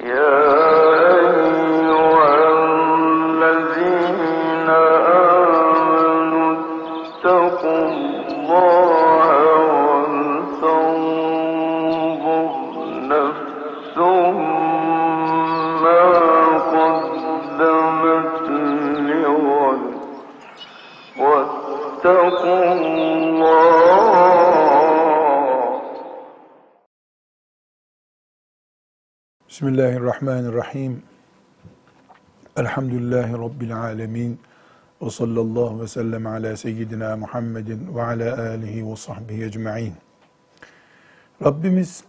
Yeah. Bismillahirrahmanirrahim. Elhamdülillahi Rabbil alemin. Ve sallallahu ve sellem ala seyyidina Muhammedin ve ala alihi ve sahbihi ecma'in. Rabbimiz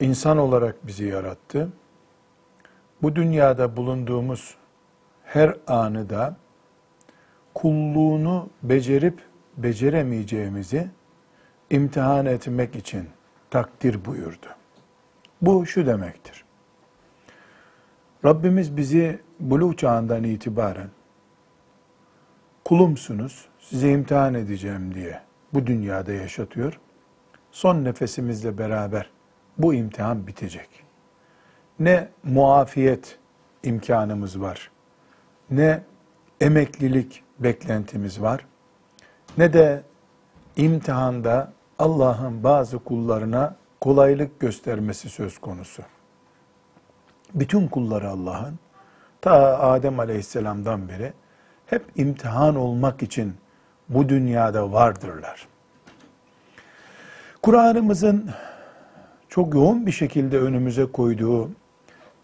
insan olarak bizi yarattı. Bu dünyada bulunduğumuz her anı da kulluğunu becerip beceremeyeceğimizi imtihan etmek için takdir buyurdu. Bu şu demektir. Rabbimiz bizi buluğ çağından itibaren kulumsunuz, size imtihan edeceğim diye bu dünyada yaşatıyor. Son nefesimizle beraber bu imtihan bitecek. Ne muafiyet imkanımız var, ne emeklilik beklentimiz var, ne de imtihanda Allah'ın bazı kullarına kolaylık göstermesi söz konusu. Bütün kulları Allah'ın ta Adem Aleyhisselam'dan beri hep imtihan olmak için bu dünyada vardırlar. Kur'an'ımızın çok yoğun bir şekilde önümüze koyduğu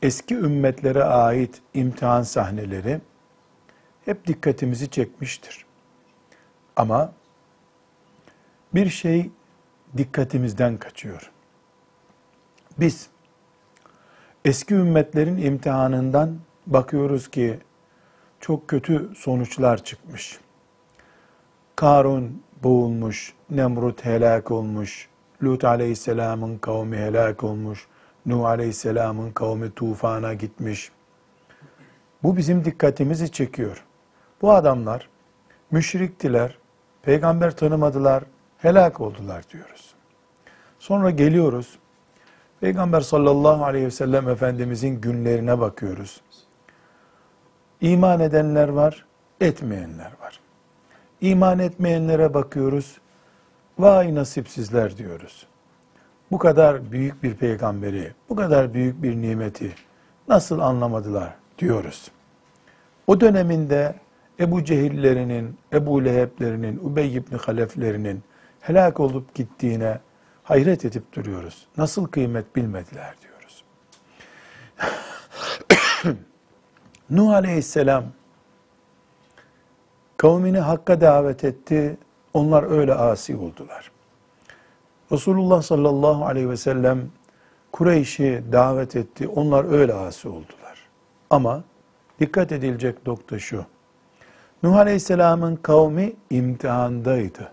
eski ümmetlere ait imtihan sahneleri hep dikkatimizi çekmiştir. Ama bir şey dikkatimizden kaçıyor. Biz eski ümmetlerin imtihanından bakıyoruz ki çok kötü sonuçlar çıkmış. Karun boğulmuş, Nemrut helak olmuş, Lut aleyhisselamın kavmi helak olmuş, Nuh aleyhisselamın kavmi tufana gitmiş. Bu bizim dikkatimizi çekiyor. Bu adamlar müşriktiler, peygamber tanımadılar, helak oldular diyoruz. Sonra geliyoruz, Peygamber sallallahu aleyhi ve sellem Efendimizin günlerine bakıyoruz. İman edenler var, etmeyenler var. İman etmeyenlere bakıyoruz, vay nasipsizler diyoruz. Bu kadar büyük bir peygamberi, bu kadar büyük bir nimeti nasıl anlamadılar diyoruz. O döneminde Ebu Cehillerinin, Ebu Leheblerinin, Ubey ibn Haleflerinin helak olup gittiğine hayret edip duruyoruz. Nasıl kıymet bilmediler diyoruz. Nuh aleyhisselam kavmini hakka davet etti. Onlar öyle asi oldular. Resulullah sallallahu aleyhi ve sellem Kureyş'i davet etti. Onlar öyle asi oldular. Ama dikkat edilecek nokta şu. Nuh aleyhisselamın kavmi imtihandaydı.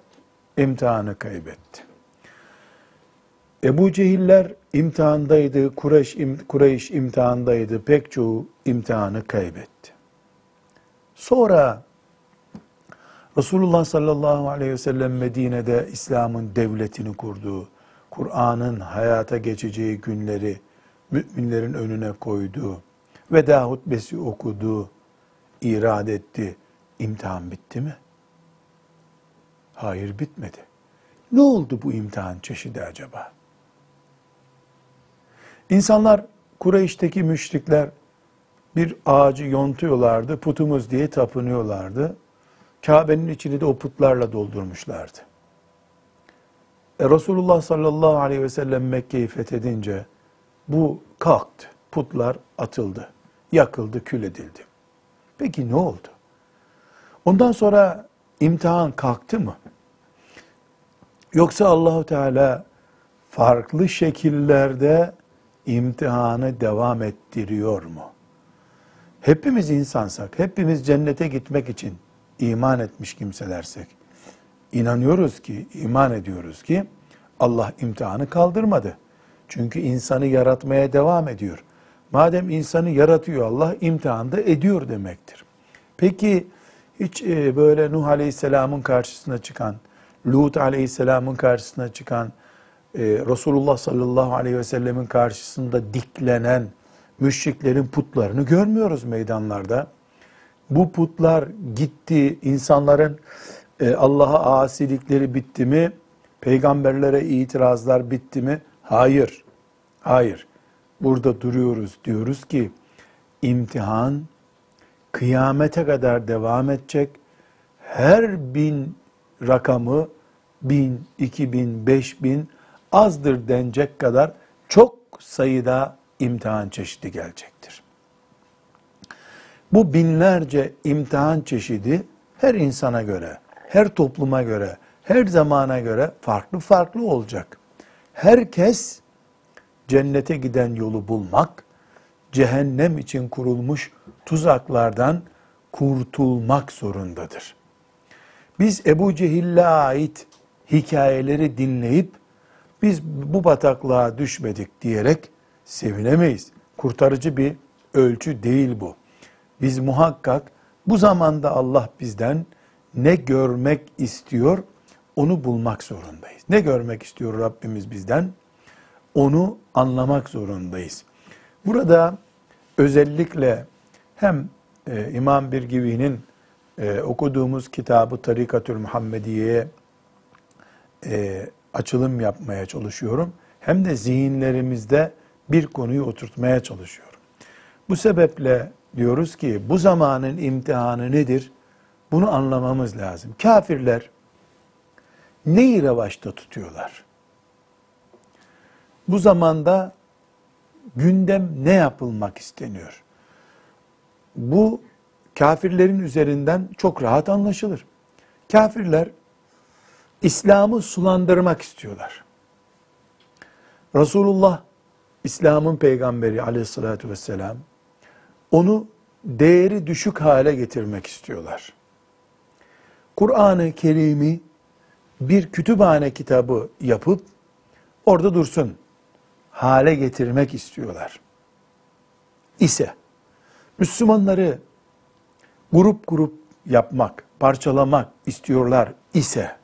İmtihanı kaybetti. Ebu Cehiller imtihandaydı, Kureyş, Kureyş imtihandaydı, pek çoğu imtihanı kaybetti. Sonra Resulullah sallallahu aleyhi ve sellem Medine'de İslam'ın devletini kurdu. Kur'an'ın hayata geçeceği günleri müminlerin önüne koydu. Veda hutbesi okudu, irad etti. İmtihan bitti mi? Hayır bitmedi. Ne oldu bu imtihan çeşidi acaba? İnsanlar Kureyş'teki müşrikler bir ağacı yontuyorlardı, putumuz diye tapınıyorlardı. Kabe'nin içini de o putlarla doldurmuşlardı. E Resulullah sallallahu aleyhi ve sellem Mekke'yi fethedince bu kalktı. Putlar atıldı, yakıldı, kül edildi. Peki ne oldu? Ondan sonra imtihan kalktı mı? Yoksa Allahu Teala farklı şekillerde imtihanı devam ettiriyor mu? Hepimiz insansak, hepimiz cennete gitmek için iman etmiş kimselersek, inanıyoruz ki, iman ediyoruz ki Allah imtihanı kaldırmadı. Çünkü insanı yaratmaya devam ediyor. Madem insanı yaratıyor Allah, imtihanda ediyor demektir. Peki hiç e, böyle Nuh Aleyhisselam'ın karşısına çıkan, Lut Aleyhisselam'ın karşısına çıkan, e, Resulullah sallallahu aleyhi ve sellemin karşısında diklenen müşriklerin putlarını görmüyoruz meydanlarda. Bu putlar gitti, insanların e, Allah'a asilikleri bitti mi? Peygamberlere itirazlar bitti mi? Hayır. Hayır. Burada duruyoruz. Diyoruz ki imtihan kıyamete kadar devam edecek. Her bin rakamı bin, iki bin, beş bin azdır denecek kadar çok sayıda imtihan çeşidi gelecektir. Bu binlerce imtihan çeşidi her insana göre, her topluma göre, her zamana göre farklı farklı olacak. Herkes cennete giden yolu bulmak, cehennem için kurulmuş tuzaklardan kurtulmak zorundadır. Biz Ebu Cehil'le ait hikayeleri dinleyip biz bu bataklığa düşmedik diyerek sevinemeyiz. Kurtarıcı bir ölçü değil bu. Biz muhakkak bu zamanda Allah bizden ne görmek istiyor onu bulmak zorundayız. Ne görmek istiyor Rabbimiz bizden? Onu anlamak zorundayız. Burada özellikle hem e, İmam Birgivi'nin e, okuduğumuz kitabı Tarikatül Muhammediye'ye e, açılım yapmaya çalışıyorum. Hem de zihinlerimizde bir konuyu oturtmaya çalışıyorum. Bu sebeple diyoruz ki bu zamanın imtihanı nedir? Bunu anlamamız lazım. Kafirler neyi revaçta tutuyorlar? Bu zamanda gündem ne yapılmak isteniyor? Bu kafirlerin üzerinden çok rahat anlaşılır. Kafirler İslam'ı sulandırmak istiyorlar. Resulullah İslam'ın peygamberi aleyhissalatü vesselam onu değeri düşük hale getirmek istiyorlar. Kur'an-ı Kerim'i bir kütüphane kitabı yapıp orada dursun hale getirmek istiyorlar. İse Müslümanları grup grup yapmak, parçalamak istiyorlar ise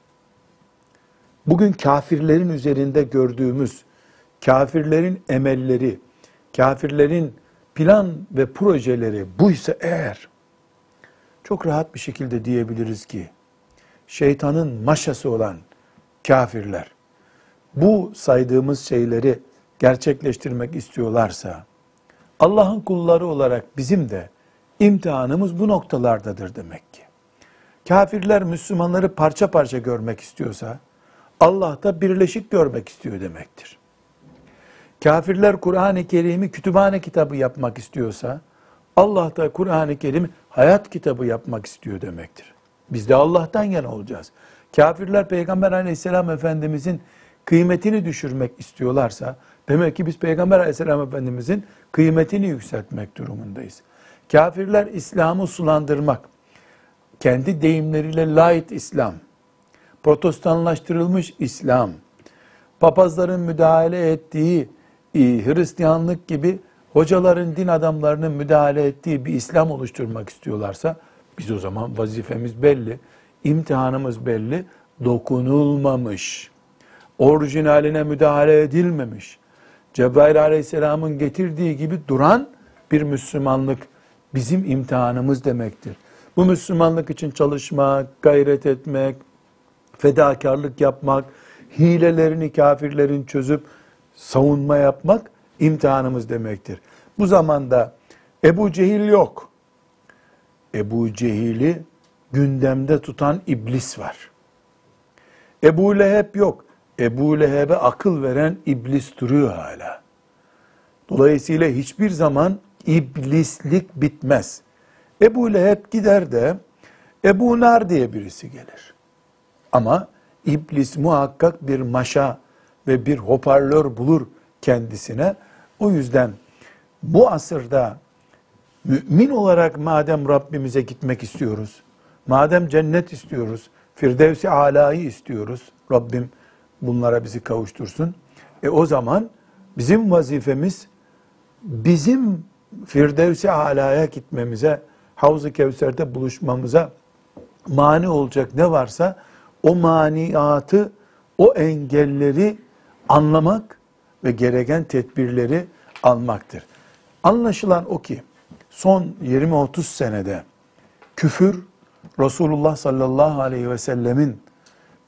bugün kafirlerin üzerinde gördüğümüz kafirlerin emelleri, kafirlerin plan ve projeleri buysa eğer çok rahat bir şekilde diyebiliriz ki şeytanın maşası olan kafirler bu saydığımız şeyleri gerçekleştirmek istiyorlarsa Allah'ın kulları olarak bizim de imtihanımız bu noktalardadır demek ki. Kafirler Müslümanları parça parça görmek istiyorsa Allah da birleşik görmek istiyor demektir. Kafirler Kur'an-ı Kerim'i kütüphane kitabı yapmak istiyorsa Allah da Kur'an-ı Kerim'i hayat kitabı yapmak istiyor demektir. Biz de Allah'tan yana olacağız. Kafirler Peygamber aleyhisselam efendimizin kıymetini düşürmek istiyorlarsa demek ki biz Peygamber aleyhisselam efendimizin kıymetini yükseltmek durumundayız. Kafirler İslam'ı sulandırmak, kendi deyimleriyle light İslam, protestanlaştırılmış İslam, papazların müdahale ettiği e, Hristiyanlık gibi hocaların, din adamlarının müdahale ettiği bir İslam oluşturmak istiyorlarsa biz o zaman vazifemiz belli, imtihanımız belli, dokunulmamış, orijinaline müdahale edilmemiş, Cebrail aleyhisselamın getirdiği gibi duran bir Müslümanlık bizim imtihanımız demektir. Bu Müslümanlık için çalışmak, gayret etmek, fedakarlık yapmak, hilelerini kafirlerin çözüp savunma yapmak imtihanımız demektir. Bu zamanda Ebu Cehil yok. Ebu Cehil'i gündemde tutan iblis var. Ebu Leheb yok. Ebu Leheb'e akıl veren iblis duruyor hala. Dolayısıyla hiçbir zaman iblislik bitmez. Ebu Leheb gider de Ebu Nar diye birisi gelir. Ama iblis muhakkak bir maşa ve bir hoparlör bulur kendisine. O yüzden bu asırda mümin olarak madem Rabbimize gitmek istiyoruz, madem cennet istiyoruz, Firdevsi alayı istiyoruz, Rabbim bunlara bizi kavuştursun. E o zaman bizim vazifemiz bizim Firdevsi alaya gitmemize, Havz-ı Kevser'de buluşmamıza mani olacak ne varsa o maniatı, o engelleri anlamak ve gereken tedbirleri almaktır. Anlaşılan o ki son 20-30 senede küfür Resulullah sallallahu aleyhi ve sellemin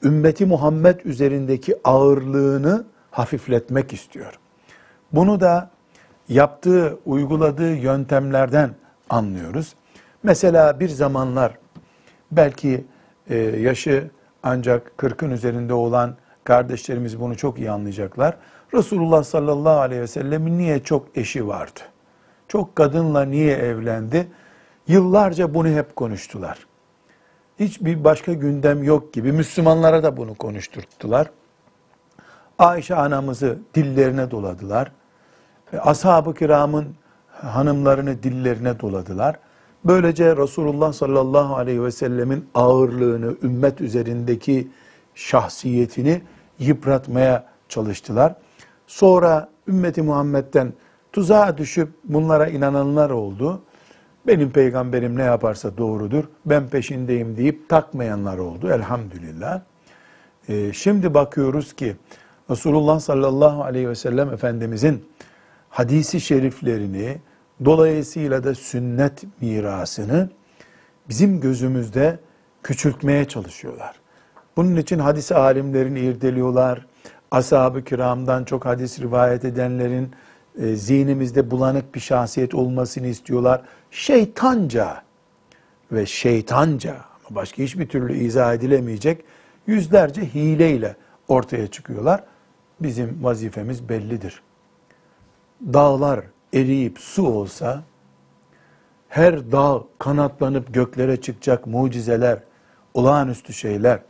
ümmeti Muhammed üzerindeki ağırlığını hafifletmek istiyor. Bunu da yaptığı, uyguladığı yöntemlerden anlıyoruz. Mesela bir zamanlar belki e, yaşı ancak 40'ın üzerinde olan kardeşlerimiz bunu çok iyi anlayacaklar. Resulullah sallallahu aleyhi ve sellemin niye çok eşi vardı? Çok kadınla niye evlendi? Yıllarca bunu hep konuştular. Hiçbir başka gündem yok gibi Müslümanlara da bunu konuşturttular. Ayşe anamızı dillerine doladılar. Ashab-ı kiramın hanımlarını dillerine doladılar. Böylece Resulullah sallallahu aleyhi ve sellemin ağırlığını, ümmet üzerindeki şahsiyetini yıpratmaya çalıştılar. Sonra ümmeti Muhammed'den tuzağa düşüp bunlara inananlar oldu. Benim peygamberim ne yaparsa doğrudur, ben peşindeyim deyip takmayanlar oldu elhamdülillah. Ee, şimdi bakıyoruz ki Resulullah sallallahu aleyhi ve sellem Efendimizin hadisi şeriflerini, dolayısıyla da sünnet mirasını bizim gözümüzde küçültmeye çalışıyorlar. Bunun için hadis alimlerini irdeliyorlar. Ashab-ı kiramdan çok hadis rivayet edenlerin e, zihnimizde bulanık bir şahsiyet olmasını istiyorlar. Şeytanca ve şeytanca ama başka hiçbir türlü izah edilemeyecek yüzlerce hileyle ortaya çıkıyorlar. Bizim vazifemiz bellidir. Dağlar eriyip su olsa her dağ kanatlanıp göklere çıkacak mucizeler, olağanüstü şeyler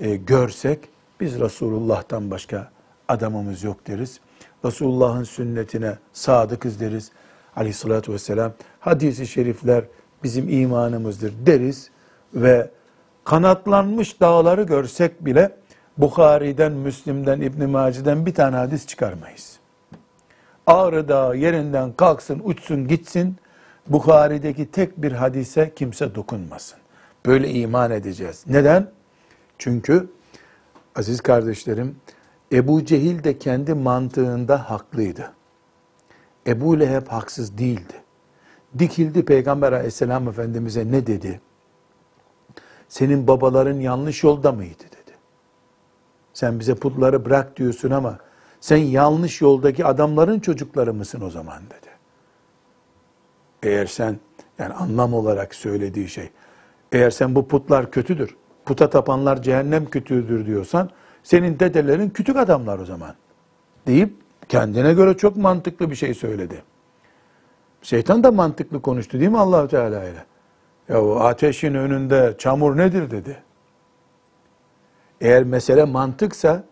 e, görsek biz Resulullah'tan başka adamımız yok deriz. Resulullah'ın sünnetine sadıkız deriz. Aleyhissalatü vesselam hadisi şerifler bizim imanımızdır deriz ve kanatlanmış dağları görsek bile Bukhari'den, Müslim'den, İbn Maci'den bir tane hadis çıkarmayız. Ağrı Dağı yerinden kalksın, uçsun, gitsin. Bukhari'deki tek bir hadise kimse dokunmasın. Böyle iman edeceğiz. Neden? Çünkü aziz kardeşlerim, Ebu Cehil de kendi mantığında haklıydı. Ebu Leheb haksız değildi. Dikildi Peygamber aleyhisselam efendimize ne dedi? Senin babaların yanlış yolda mıydı dedi. Sen bize putları bırak diyorsun ama sen yanlış yoldaki adamların çocukları mısın o zaman dedi. Eğer sen yani anlam olarak söylediği şey eğer sen bu putlar kötüdür, puta tapanlar cehennem kötüdür diyorsan senin dedelerin küçük adamlar o zaman deyip kendine göre çok mantıklı bir şey söyledi. Şeytan da mantıklı konuştu değil mi Allahu Teala ile? Ya o ateşin önünde çamur nedir dedi. Eğer mesele mantıksa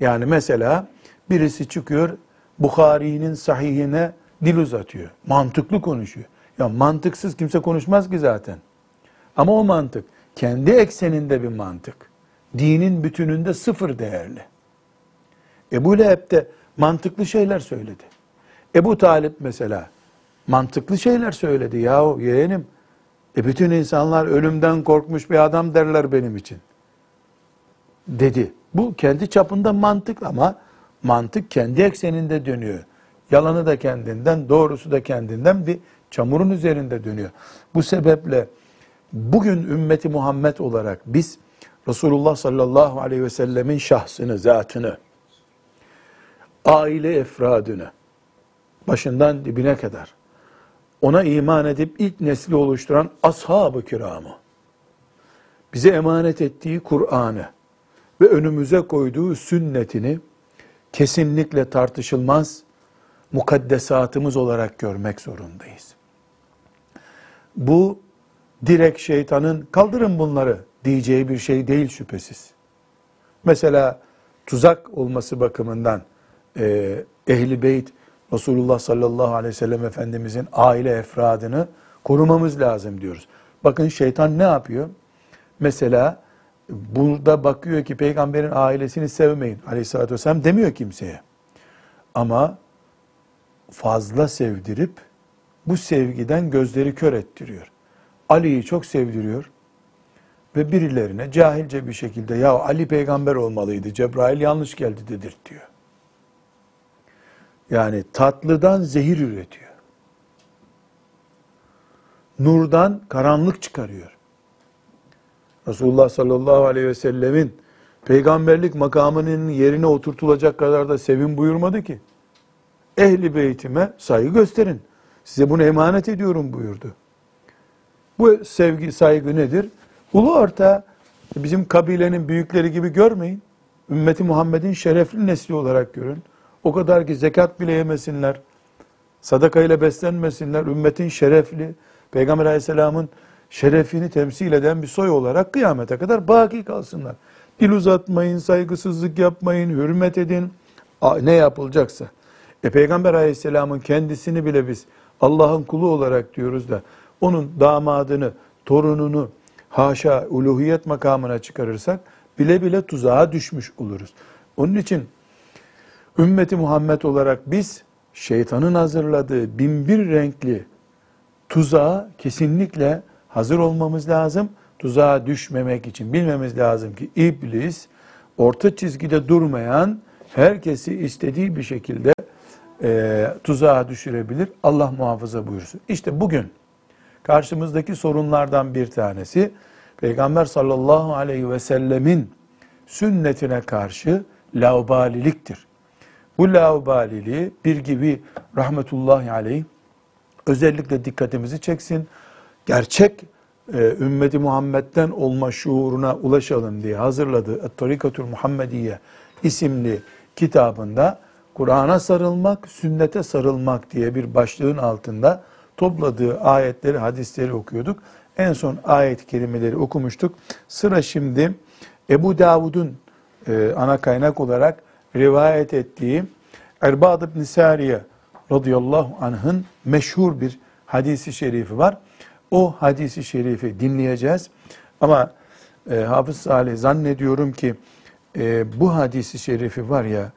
yani mesela birisi çıkıyor Bukhari'nin sahihine dil uzatıyor. Mantıklı konuşuyor. Ya mantıksız kimse konuşmaz ki zaten. Ama o mantık kendi ekseninde bir mantık. Dinin bütününde sıfır değerli. Ebu Leheb de mantıklı şeyler söyledi. Ebu Talip mesela mantıklı şeyler söyledi. Yahu yeğenim e bütün insanlar ölümden korkmuş bir adam derler benim için. Dedi. Bu kendi çapında mantık ama mantık kendi ekseninde dönüyor. Yalanı da kendinden, doğrusu da kendinden bir çamurun üzerinde dönüyor. Bu sebeple bugün ümmeti Muhammed olarak biz Resulullah sallallahu aleyhi ve sellemin şahsını, zatını, aile efradını, başından dibine kadar ona iman edip ilk nesli oluşturan ashab-ı kiramı, bize emanet ettiği Kur'an'ı ve önümüze koyduğu sünnetini kesinlikle tartışılmaz mukaddesatımız olarak görmek zorundayız. Bu direkt şeytanın kaldırın bunları diyeceği bir şey değil şüphesiz. Mesela tuzak olması bakımından e, ehli beyt Resulullah sallallahu aleyhi ve sellem Efendimizin aile efradını korumamız lazım diyoruz. Bakın şeytan ne yapıyor? Mesela burada bakıyor ki peygamberin ailesini sevmeyin aleyhissalatü vesselam demiyor kimseye. Ama fazla sevdirip bu sevgiden gözleri kör ettiriyor. Ali'yi çok sevdiriyor ve birilerine cahilce bir şekilde ya Ali peygamber olmalıydı Cebrail yanlış geldi dedirtiyor. Yani tatlıdan zehir üretiyor. Nurdan karanlık çıkarıyor. Resulullah sallallahu aleyhi ve sellemin peygamberlik makamının yerine oturtulacak kadar da sevin buyurmadı ki. Ehli beytime saygı gösterin. Size bunu emanet ediyorum buyurdu. Bu sevgi, saygı nedir? Ulu orta bizim kabilenin büyükleri gibi görmeyin. Ümmeti Muhammed'in şerefli nesli olarak görün. O kadar ki zekat bile yemesinler. Sadaka ile beslenmesinler. Ümmetin şerefli, Peygamber aleyhisselamın şerefini temsil eden bir soy olarak kıyamete kadar baki kalsınlar. Dil uzatmayın, saygısızlık yapmayın, hürmet edin. Ne yapılacaksa. E Peygamber aleyhisselamın kendisini bile biz Allah'ın kulu olarak diyoruz da onun damadını, torununu haşa uluhiyet makamına çıkarırsak bile bile tuzağa düşmüş oluruz. Onun için ümmeti Muhammed olarak biz şeytanın hazırladığı binbir renkli tuzağa kesinlikle hazır olmamız lazım. Tuzağa düşmemek için bilmemiz lazım ki iblis orta çizgide durmayan herkesi istediği bir şekilde e, tuzağa düşürebilir. Allah muhafaza buyursun. İşte bugün karşımızdaki sorunlardan bir tanesi Peygamber sallallahu aleyhi ve sellemin sünnetine karşı laubaliliktir. Bu laubaliliği bir gibi rahmetullahi aleyh özellikle dikkatimizi çeksin. Gerçek e, ümmeti Muhammed'den olma şuuruna ulaşalım diye hazırladığı Et-Tarikatül Muhammediye isimli kitabında Kur'an'a sarılmak, sünnete sarılmak diye bir başlığın altında topladığı ayetleri, hadisleri okuyorduk. En son ayet-i kerimeleri okumuştuk. Sıra şimdi Ebu Davud'un e, ana kaynak olarak rivayet ettiği Erbad ibn Sariye radıyallahu anh'ın meşhur bir hadisi şerifi var. O hadisi şerifi dinleyeceğiz. Ama e, Hafız Salih zannediyorum ki e, bu hadisi şerifi var ya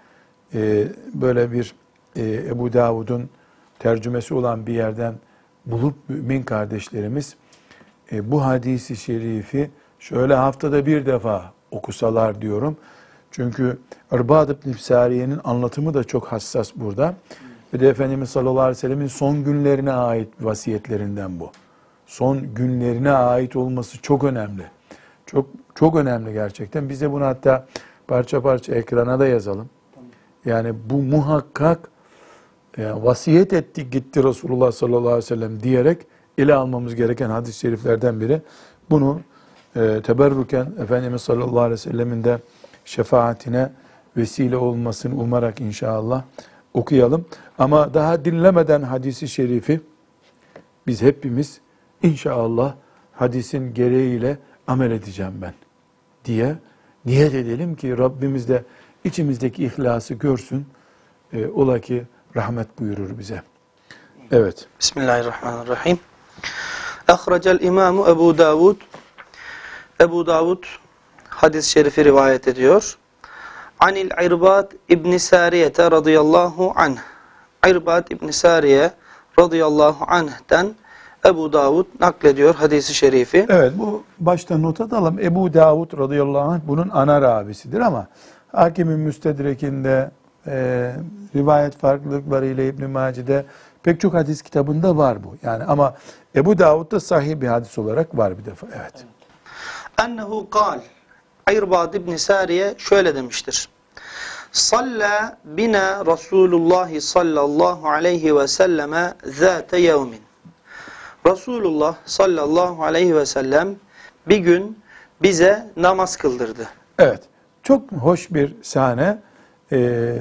e, böyle bir e, Ebu Davud'un tercümesi olan bir yerden bulup mümin kardeşlerimiz e, bu hadisi şerifi şöyle haftada bir defa okusalar diyorum. Çünkü Erbad ibn Sariye'nin anlatımı da çok hassas burada. Ve de Efendimiz sallallahu aleyhi ve sellemin son günlerine ait vasiyetlerinden bu. Son günlerine ait olması çok önemli. Çok çok önemli gerçekten. Biz de bunu hatta parça parça ekrana da yazalım. Yani bu muhakkak yani vasiyet etti gitti Resulullah sallallahu aleyhi ve sellem diyerek ele almamız gereken hadis-i şeriflerden biri. Bunu e, teberruken Efendimiz sallallahu aleyhi ve sellemin de şefaatine vesile olmasını umarak inşallah okuyalım. Ama daha dinlemeden hadisi şerifi biz hepimiz inşallah hadisin gereğiyle amel edeceğim ben diye niyet edelim ki Rabbimiz de içimizdeki ihlası görsün. E, ola ki rahmet buyurur bize. Evet. Bismillahirrahmanirrahim. Ahracel İmamu Ebu Davud. Ebu Davud hadis-i şerifi rivayet ediyor. Anil İrbad İbni Sariye'te radıyallahu anh. İrbad İbni Sariye radıyallahu anh'ten Ebu Davud naklediyor hadisi şerifi. Evet bu başta not alalım. Ebu Davud radıyallahu anh bunun ana ravisidir ama Hakimin Müstedrek'inde e, rivayet farklılıklarıyla İbn-i Mace'de pek çok hadis kitabında var bu. Yani ama Ebu Davud'da sahih bir hadis olarak var bir defa. Evet. Ennehu kal. İrbad İbni Sariye şöyle demiştir. Salla bina Resulullah sallallahu aleyhi ve selleme zâte yevmin. Resulullah sallallahu aleyhi ve sellem bir gün bize namaz kıldırdı. Evet. Çok hoş bir sahne. Ee,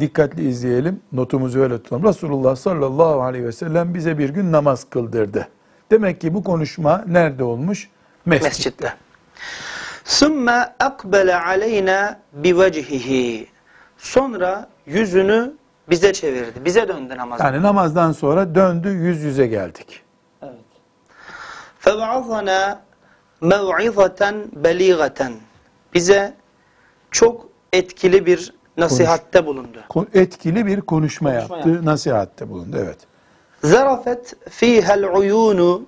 dikkatli izleyelim. Notumuzu öyle tutalım. Resulullah sallallahu aleyhi ve sellem bize bir gün namaz kıldırdı. Demek ki bu konuşma nerede olmuş? Mescitte. Mescitte. Sümme akbele aleyna bivecihihi. Sonra yüzünü bize çevirdi. Bize döndü namaz. Yani namazdan sonra döndü yüz yüze geldik. فَوَعَظَنَا مَوْعِظَةً بَلِيغَةً Bize çok etkili bir nasihatte bulundu. Ko- Etkili bir konuşma, Konuşma yaptı, nasihatte bulundu. Evet. Zarafet fihel uyunu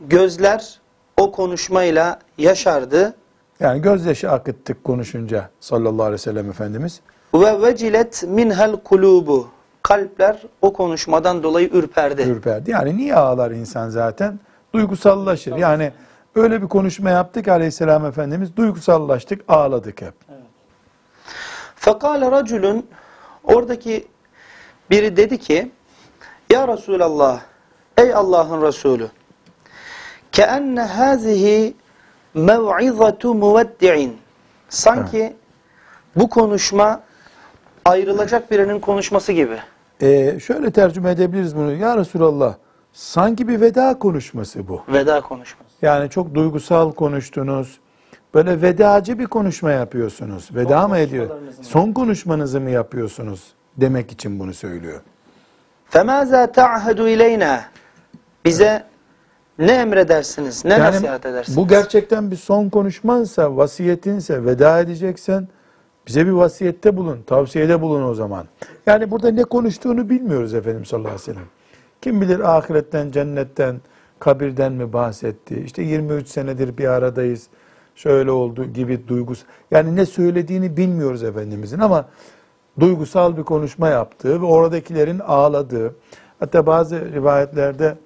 gözler o konuşmayla yaşardı Yani gözyaşı akıttık konuşunca sallallahu aleyhi ve sellem Efendimiz. ve vecilet minhel kulubu kalpler o konuşmadan dolayı ürperdi. ürperdi. Yani niye ağlar insan zaten? Duygusallaşır. Yani öyle bir konuşma yaptık aleyhisselam Efendimiz. Duygusallaştık, ağladık hep. Fekale raculun oradaki biri dedi ki Ya Resulallah ey Allah'ın Resulü keenne hazihi mev'izatu muveddi'in sanki bu konuşma ayrılacak birinin konuşması gibi. Ee, şöyle tercüme edebiliriz bunu. Ya Resulallah sanki bir veda konuşması bu. Veda konuşması. Yani çok duygusal konuştunuz. Böyle vedacı bir konuşma yapıyorsunuz. Veda mı ediyor? konuşmalarınızı mı? Son konuşmanızı mı yapıyorsunuz? Demek için bunu söylüyor. فَمَاذَا تَعْهَدُ اِلَيْنَا Bize ne emredersiniz, ne nasihat edersiniz? bu gerçekten bir son konuşmansa, vasiyetinse, veda edeceksen bize bir vasiyette bulun, tavsiyede bulun o zaman. Yani burada ne konuştuğunu bilmiyoruz Efendimiz sallallahu aleyhi ve sellem. Kim bilir ahiretten, cennetten, kabirden mi bahsetti? İşte 23 senedir bir aradayız. Şöyle oldu gibi duygus. Yani ne söylediğini bilmiyoruz Efendimizin ama duygusal bir konuşma yaptığı ve oradakilerin ağladığı. Hatta bazı rivayetlerde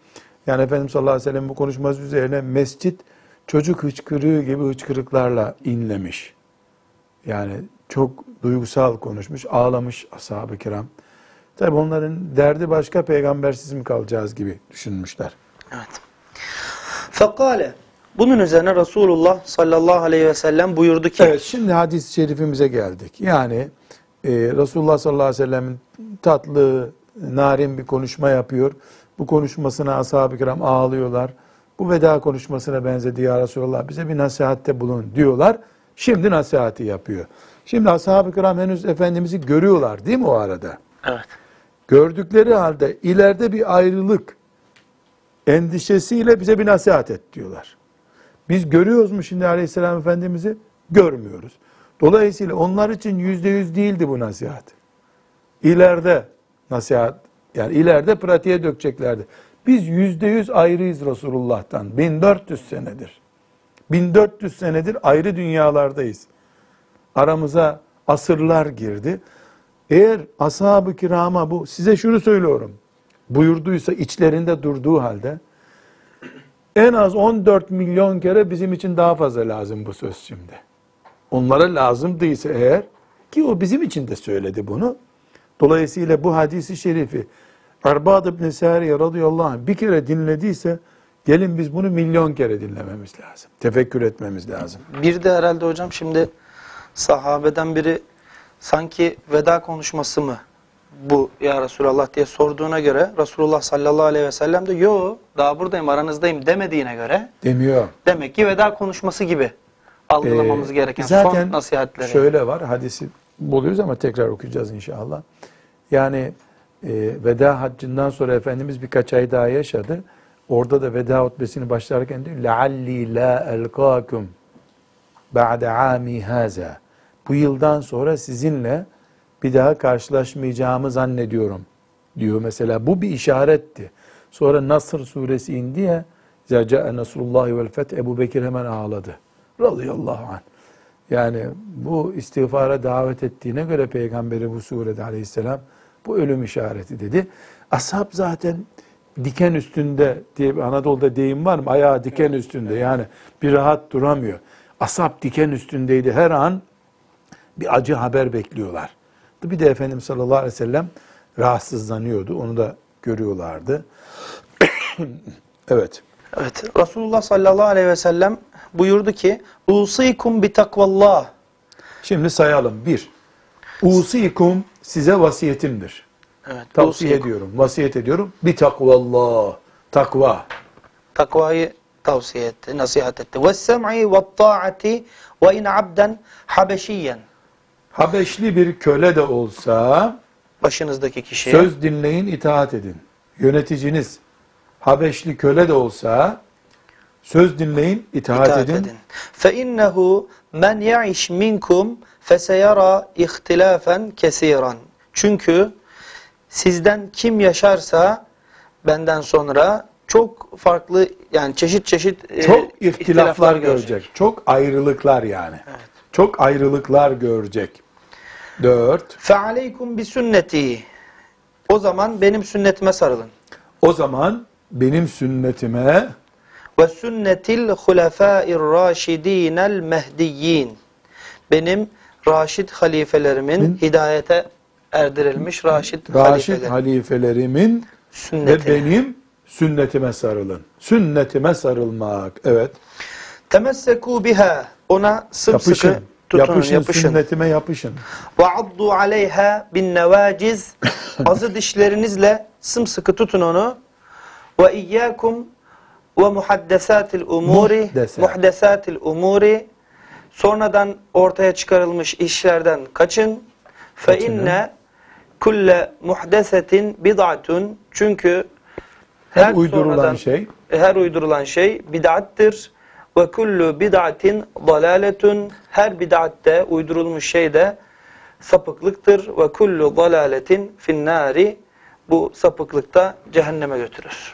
yani Efendimiz sallallahu aleyhi ve sellem bu konuşması üzerine mescit çocuk hıçkırığı gibi hıçkırıklarla inlemiş. Yani çok duygusal konuşmuş, ağlamış ashab-ı kiram. Tabi onların derdi başka peygambersiz mi kalacağız gibi düşünmüşler. Evet. Fekale bunun üzerine Resulullah sallallahu aleyhi ve sellem buyurdu ki Evet şimdi hadis-i şerifimize geldik. Yani e, Resulullah sallallahu aleyhi ve sellem'in tatlı, narin bir konuşma yapıyor. Bu konuşmasına ashab-ı kiram ağlıyorlar. Bu veda konuşmasına benzedi ya Resulallah bize bir nasihatte bulun diyorlar. Şimdi nasihati yapıyor. Şimdi ashab-ı kiram henüz Efendimiz'i görüyorlar değil mi o arada? Evet. Gördükleri halde ileride bir ayrılık endişesiyle bize bir nasihat et diyorlar. Biz görüyoruz mu şimdi Aleyhisselam Efendimiz'i? Görmüyoruz. Dolayısıyla onlar için yüzde yüz değildi bu nasihat. İleride nasihat, yani ileride pratiğe dökeceklerdi. Biz yüzde yüz ayrıyız Resulullah'tan. 1400 senedir. 1400 senedir ayrı dünyalardayız. Aramıza asırlar girdi. Eğer ashab-ı kirama bu, size şunu söylüyorum, buyurduysa içlerinde durduğu halde, en az 14 milyon kere bizim için daha fazla lazım bu söz şimdi. Onlara lazım değilse eğer, ki o bizim için de söyledi bunu. Dolayısıyla bu hadisi şerifi Erbad ibn Sariye radıyallahu anh bir kere dinlediyse, gelin biz bunu milyon kere dinlememiz lazım. Tefekkür etmemiz lazım. Bir de herhalde hocam şimdi sahabeden biri sanki veda konuşması mı bu ya Resulallah diye sorduğuna göre Resulullah sallallahu aleyhi ve sellem de yo daha buradayım aranızdayım demediğine göre Demiyor. demek ki veda konuşması gibi algılamamız Ee, gereken zaten son nasihatleri. şöyle var hadisi buluyoruz ama tekrar okuyacağız inşallah. Yani e, veda haccından sonra Efendimiz birkaç ay daha yaşadı. Orada da veda hutbesini başlarken diyor لَعَلِّي لَا أَلْقَاكُمْ بَعْدَ عَامِ هَذَا bu yıldan sonra sizinle bir daha karşılaşmayacağımı zannediyorum diyor mesela. Bu bir işaretti. Sonra Nasr suresi indi ya Zerca'e Nasrullahi vel feth Ebu Bekir hemen ağladı. Radıyallahu anh. Yani bu istiğfara davet ettiğine göre peygamberi bu surede aleyhisselam bu ölüm işareti dedi. Ashab zaten diken üstünde diye bir Anadolu'da deyim var mı? Ayağı diken üstünde yani bir rahat duramıyor. Asap diken üstündeydi her an bir acı haber bekliyorlar. Bir de Efendimiz sallallahu aleyhi ve sellem rahatsızlanıyordu. Onu da görüyorlardı. evet. Evet Resulullah sallallahu aleyhi ve sellem buyurdu ki Usikum bi takvallah Şimdi sayalım. Bir, usikum size vasiyetimdir. Evet, Tavsiye usikum. ediyorum, vasiyet ediyorum. Bir takvallah, takva. Takvayı tavsiye etti, nasihat etti. Ve sem'i ve ta'ati ve in abden habeşiyen. Habeşli bir köle de olsa Başınızdaki kişiye. söz dinleyin, itaat edin. Yöneticiniz Habeşli köle de olsa söz dinleyin, itaat, itaat edin. edin. Fe innehu men ya'iş minkum feseyara ihtilafen kesiran. Çünkü sizden kim yaşarsa benden sonra çok farklı yani çeşit çeşit e, Çok ihtilaflar görecek. Çok ayrılıklar yani. Çok ayrılıklar görecek. Dört. Fe aleykum bi sünneti. O zaman benim sünnetime sarılın. O zaman benim sünnetime Ve sünnetil hulefâir râşidînel mehdiyyin. Benim raşid halifelerimin Min- hidayete erdirilmiş raşid, Raşid halifeler halifelerimin ve sünnetine. benim sünnetime sarılın. Sünnetime sarılmak. Evet. Temessekû biha. Ona sımsıkı Yapışın. Tutunun, yapışın, yapışın. sünnetime yapışın. Ve addu aleyha bin nevaciz. Azı dişlerinizle sımsıkı tutun onu. Ve iyyakum ve muhaddesatil umuri. Muhdesat. Muhdesatil umuri. Sonradan ortaya çıkarılmış işlerden kaçın. Fe inne kulle muhdesetin bid'atun. Çünkü Her, her uydurulan sonradan- şey her uydurulan şey bid'attir. Ve kullu bid'atin dalaletun. Her bid'atte uydurulmuş şey de sapıklıktır. Ve kullu dalaletin finnari. Bu sapıklıkta cehenneme götürür.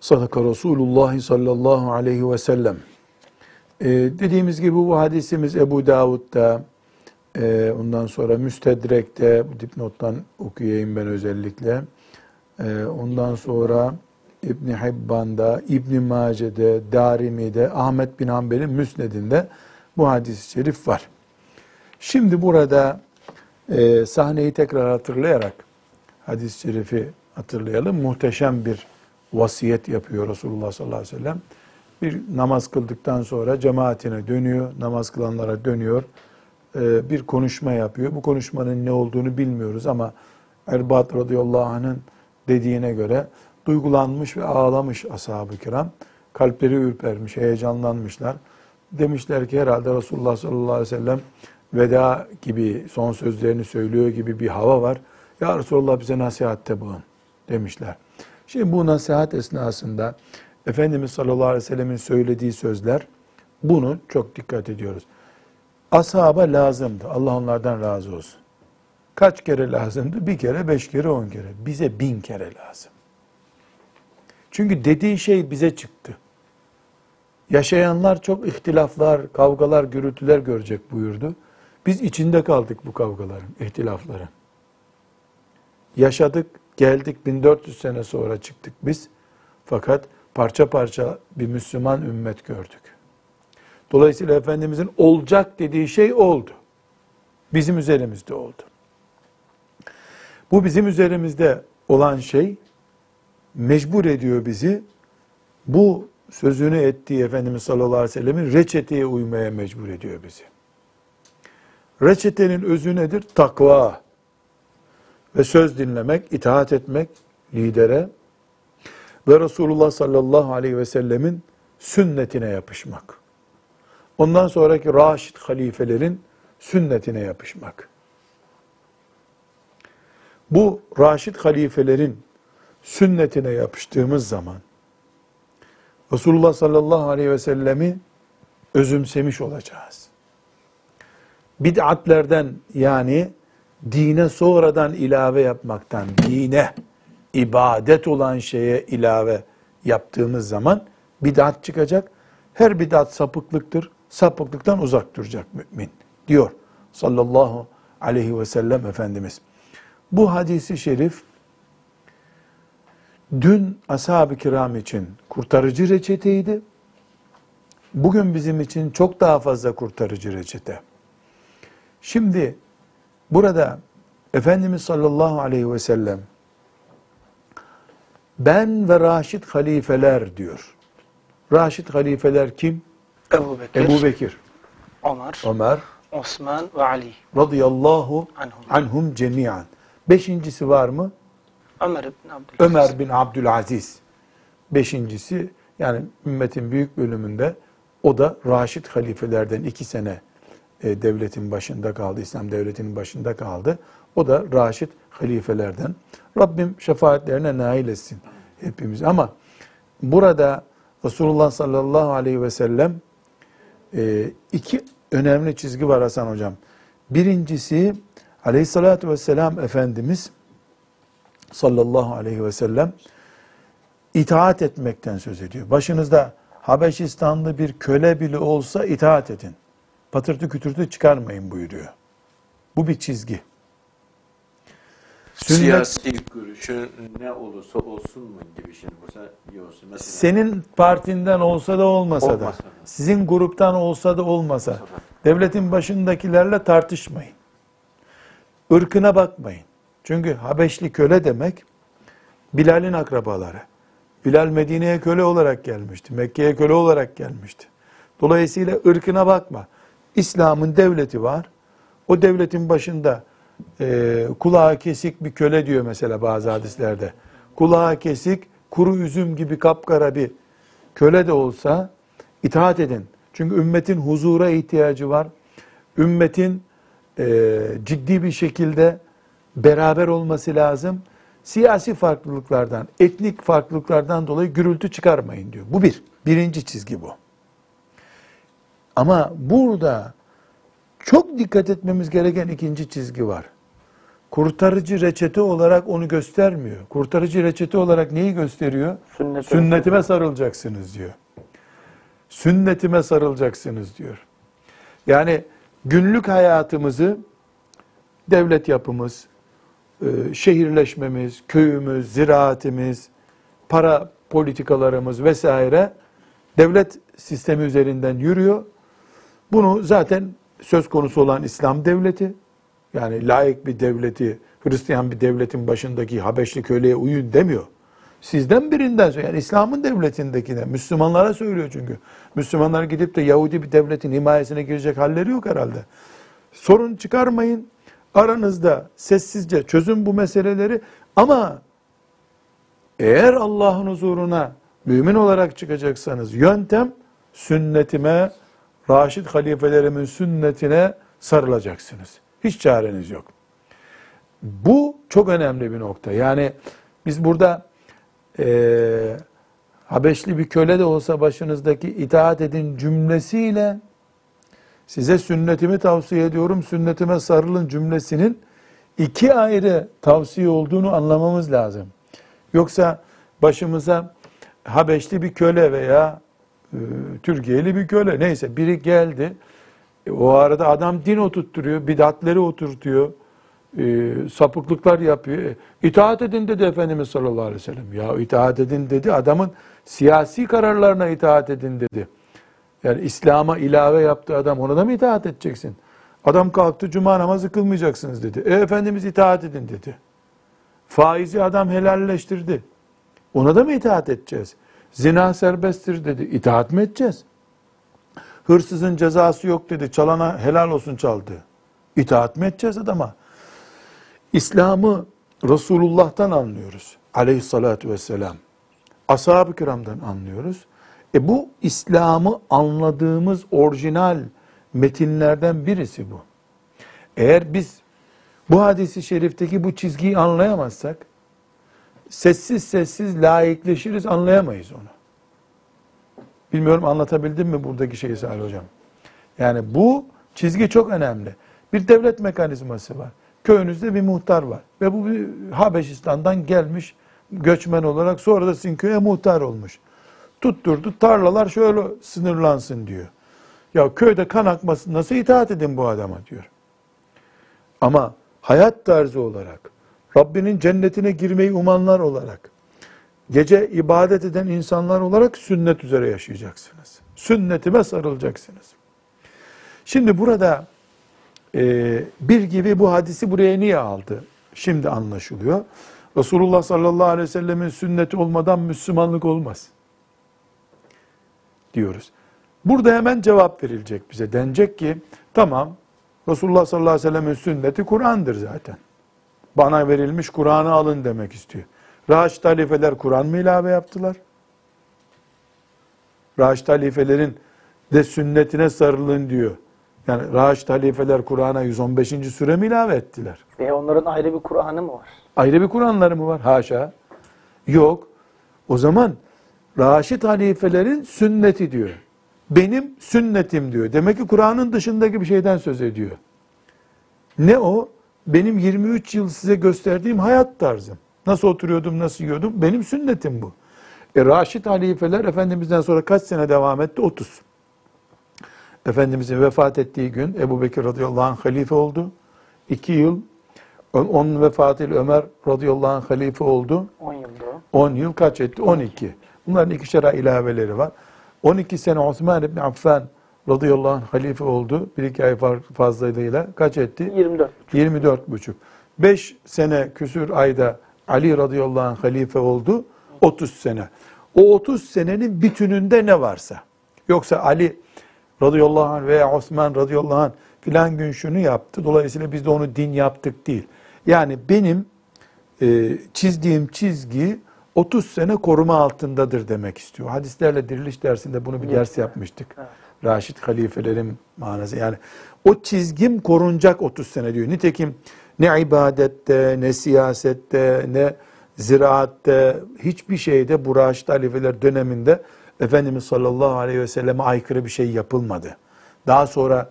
Sadaka Resulullah sallallahu aleyhi ve sellem. Ee, dediğimiz gibi bu hadisimiz Ebu Davud'da, e, ondan sonra Müstedrek'te, bu dipnottan okuyayım ben özellikle. E, ondan sonra İbni Hibban'da, İbni Mace'de, Darimi'de, Ahmet bin Hanbel'in Müsned'inde bu hadis-i şerif var. Şimdi burada e, sahneyi tekrar hatırlayarak hadis-i şerifi hatırlayalım. Muhteşem bir vasiyet yapıyor Resulullah sallallahu aleyhi ve sellem. Bir namaz kıldıktan sonra cemaatine dönüyor, namaz kılanlara dönüyor, e, bir konuşma yapıyor. Bu konuşmanın ne olduğunu bilmiyoruz ama Erbat radıyallahu anh'ın dediğine göre duygulanmış ve ağlamış ashab-ı kiram. Kalpleri ürpermiş, heyecanlanmışlar. Demişler ki herhalde Resulullah sallallahu aleyhi ve sellem veda gibi son sözlerini söylüyor gibi bir hava var. Ya Resulullah bize nasihatte bulun demişler. Şimdi bu nasihat esnasında Efendimiz sallallahu aleyhi ve sellemin söylediği sözler bunu çok dikkat ediyoruz. Ashaba lazımdı. Allah onlardan razı olsun. Kaç kere lazımdı? Bir kere, beş kere, on kere. Bize bin kere lazım. Çünkü dediği şey bize çıktı. Yaşayanlar çok ihtilaflar, kavgalar, gürültüler görecek buyurdu. Biz içinde kaldık bu kavgaların, ihtilafların. Yaşadık, geldik 1400 sene sonra çıktık biz. Fakat parça parça bir Müslüman ümmet gördük. Dolayısıyla Efendimizin olacak dediği şey oldu. Bizim üzerimizde oldu. Bu bizim üzerimizde olan şey mecbur ediyor bizi bu sözünü ettiği Efendimiz sallallahu aleyhi ve sellemin reçeteye uymaya mecbur ediyor bizi. Reçetenin özü nedir? Takva ve söz dinlemek, itaat etmek lidere ve Resulullah sallallahu aleyhi ve sellemin sünnetine yapışmak. Ondan sonraki raşid halifelerin sünnetine yapışmak. Bu raşid halifelerin sünnetine yapıştığımız zaman Resulullah sallallahu aleyhi ve sellemi özümsemiş olacağız. Bid'atlerden yani dine sonradan ilave yapmaktan, dine ibadet olan şeye ilave yaptığımız zaman bid'at çıkacak. Her bid'at sapıklıktır. Sapıklıktan uzak duracak mümin diyor sallallahu aleyhi ve sellem Efendimiz. Bu hadisi şerif dün ashab-ı kiram için kurtarıcı reçeteydi. Bugün bizim için çok daha fazla kurtarıcı reçete. Şimdi burada Efendimiz sallallahu aleyhi ve sellem ben ve Raşid halifeler diyor. Raşid halifeler kim? Ebu Bekir, Ebu Bekir, Ömer, Ömer Osman ve Ali. radıyallahu Anhum. anhum cemiyan. Beşincisi var mı? Ömer ibn Abdülaziz. Ömer bin Abdülaziz. Beşincisi yani ümmetin büyük bölümünde o da Raşid halifelerden iki sene e, devletin başında kaldı, İslam devletinin başında kaldı. O da Raşid halifelerden. Rabbim şefaatlerine nail etsin hepimiz. Ama burada Resulullah sallallahu aleyhi ve sellem e, iki önemli çizgi var Hasan hocam. Birincisi aleyhissalatü vesselam Efendimiz sallallahu aleyhi ve sellem itaat etmekten söz ediyor. Başınızda Habeşistanlı bir köle bile olsa itaat edin. Patırtı kütürtü çıkarmayın buyuruyor. Bu bir çizgi. Sünnet Siyasi görüşün ne olursa olsun mu gibi şimdi bu diyorsun. Mesela senin partinden olsa da olmasa, da, Olmasa da. sizin gruptan olsa da olmasa, devletin başındakilerle tartışmayın. Irkına bakmayın. Çünkü Habeşli köle demek Bilal'in akrabaları. Bilal Medine'ye köle olarak gelmişti. Mekke'ye köle olarak gelmişti. Dolayısıyla ırkına bakma. İslam'ın devleti var. O devletin başında e, kulağı kesik bir köle diyor mesela bazı hadislerde. Kulağı kesik, kuru üzüm gibi kapkara bir köle de olsa itaat edin. Çünkü ümmetin huzura ihtiyacı var. Ümmetin e, ciddi bir şekilde beraber olması lazım. Siyasi farklılıklardan, etnik farklılıklardan dolayı gürültü çıkarmayın diyor. Bu bir. Birinci çizgi bu. Ama burada çok dikkat etmemiz gereken ikinci çizgi var. Kurtarıcı reçete olarak onu göstermiyor. Kurtarıcı reçete olarak neyi gösteriyor? Sünnete- Sünnetime sarılacaksınız diyor. Sünnetime sarılacaksınız diyor. Yani günlük hayatımızı devlet yapımız, şehirleşmemiz, köyümüz, ziraatimiz, para politikalarımız vesaire devlet sistemi üzerinden yürüyor. Bunu zaten söz konusu olan İslam devleti, yani layık bir devleti, Hristiyan bir devletin başındaki Habeşli köleye uyun demiyor. Sizden birinden söylüyor. Yani İslam'ın devletindekine, Müslümanlara söylüyor çünkü. Müslümanlar gidip de Yahudi bir devletin himayesine girecek halleri yok herhalde. Sorun çıkarmayın. Aranızda sessizce çözün bu meseleleri ama eğer Allah'ın huzuruna mümin olarak çıkacaksanız yöntem sünnetime, Raşid halifelerimin sünnetine sarılacaksınız. Hiç çareniz yok. Bu çok önemli bir nokta. Yani biz burada eee Habeşli bir köle de olsa başınızdaki itaat edin cümlesiyle size sünnetimi tavsiye ediyorum, sünnetime sarılın cümlesinin iki ayrı tavsiye olduğunu anlamamız lazım. Yoksa başımıza Habeşli bir köle veya e, Türkiye'li bir köle neyse biri geldi. E, o arada adam din oturtturuyor, bidatleri oturtuyor, e, sapıklıklar yapıyor. E, itaat edin dedi Efendimiz sallallahu aleyhi ve sellem. Ya itaat edin dedi adamın siyasi kararlarına itaat edin dedi. Yani İslam'a ilave yaptı adam ona da mı itaat edeceksin? Adam kalktı cuma namazı kılmayacaksınız dedi. E Efendimiz itaat edin dedi. Faizi adam helalleştirdi. Ona da mı itaat edeceğiz? Zina serbesttir dedi. İtaat mı edeceğiz? Hırsızın cezası yok dedi. Çalana helal olsun çaldı. İtaat mı edeceğiz adama? İslam'ı Resulullah'tan anlıyoruz. Aleyhissalatu vesselam. Ashab-ı kiramdan anlıyoruz. E bu İslam'ı anladığımız orijinal metinlerden birisi bu. Eğer biz bu hadisi şerifteki bu çizgiyi anlayamazsak, sessiz sessiz laikleşiriz, anlayamayız onu. Bilmiyorum anlatabildim mi buradaki şeyi Salih Hocam? Yani bu çizgi çok önemli. Bir devlet mekanizması var. Köyünüzde bir muhtar var. Ve bu bir Habeşistan'dan gelmiş göçmen olarak sonra da sizin köye muhtar olmuş. Tutturdu tarlalar şöyle sınırlansın diyor. Ya köyde kan akmasın nasıl itaat edin bu adama diyor. Ama hayat tarzı olarak, Rabbinin cennetine girmeyi umanlar olarak, gece ibadet eden insanlar olarak sünnet üzere yaşayacaksınız. Sünnetime sarılacaksınız. Şimdi burada e, bir gibi bu hadisi buraya niye aldı? Şimdi anlaşılıyor. Resulullah sallallahu aleyhi ve sellemin sünneti olmadan Müslümanlık olmaz. Diyoruz. Burada hemen cevap verilecek bize. Denecek ki tamam Resulullah sallallahu aleyhi ve sellemin sünneti Kur'an'dır zaten. Bana verilmiş Kur'an'ı alın demek istiyor. Raşid halifeler Kur'an mı ilave yaptılar? Raşid halifelerin de sünnetine sarılın diyor. Yani Raşid halifeler Kur'an'a 115. süre mi ilave ettiler? Ve onların ayrı bir Kur'an'ı mı var? Ayrı bir Kur'anları mı var? Haşa. Yok. O zaman Raşid halifelerin sünneti diyor. Benim sünnetim diyor. Demek ki Kur'an'ın dışındaki bir şeyden söz ediyor. Ne o? Benim 23 yıl size gösterdiğim hayat tarzım. Nasıl oturuyordum, nasıl yiyordum? Benim sünnetim bu. E, Raşid halifeler Efendimiz'den sonra kaç sene devam etti? 30. Efendimizin vefat ettiği gün Ebu Bekir radıyallahu anh halife oldu. 2 yıl Onun- vefatıyla Ömer radıyallahu anh halife oldu. 10 yılda. 10 yıl kaç etti? 12. Bunların ikişer ilaveleri var. 12 sene Osman İbni Affan radıyallahu anh halife oldu. Bir iki ay fazlalığıyla kaç etti? 24. 24 buçuk. 5 sene küsür ayda Ali radıyallahu anh halife oldu. 30 sene. O 30 senenin bütününde ne varsa. Yoksa Ali radıyallahu anh veya Osman radıyallahu anh filan gün şunu yaptı. Dolayısıyla biz de onu din yaptık değil. Yani benim e, çizdiğim çizgi 30 sene koruma altındadır demek istiyor. Hadislerle diriliş dersinde bunu bir ders yapmıştık. Raşid halifelerin manası. Yani o çizgim korunacak 30 sene diyor. Nitekim ne ibadette, ne siyasette, ne ziraatte, hiçbir şeyde bu Raşid halifeler döneminde Efendimiz sallallahu aleyhi ve selleme aykırı bir şey yapılmadı. Daha sonra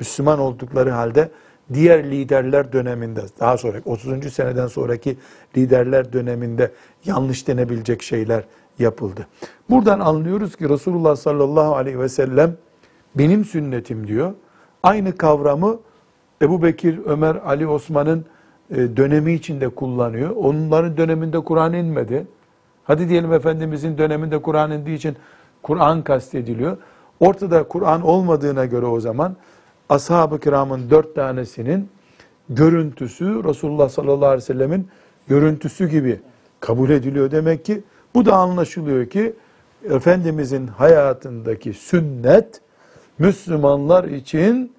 Müslüman oldukları halde diğer liderler döneminde, daha sonra 30. seneden sonraki liderler döneminde yanlış denebilecek şeyler yapıldı. Buradan anlıyoruz ki Resulullah sallallahu aleyhi ve sellem benim sünnetim diyor. Aynı kavramı Ebu Bekir, Ömer, Ali, Osman'ın e, dönemi içinde kullanıyor. Onların döneminde Kur'an inmedi. Hadi diyelim Efendimizin döneminde Kur'an indiği için Kur'an kastediliyor. Ortada Kur'an olmadığına göre o zaman ashab-ı kiramın dört tanesinin görüntüsü Resulullah sallallahu aleyhi ve sellemin görüntüsü gibi kabul ediliyor. Demek ki bu da anlaşılıyor ki Efendimizin hayatındaki sünnet Müslümanlar için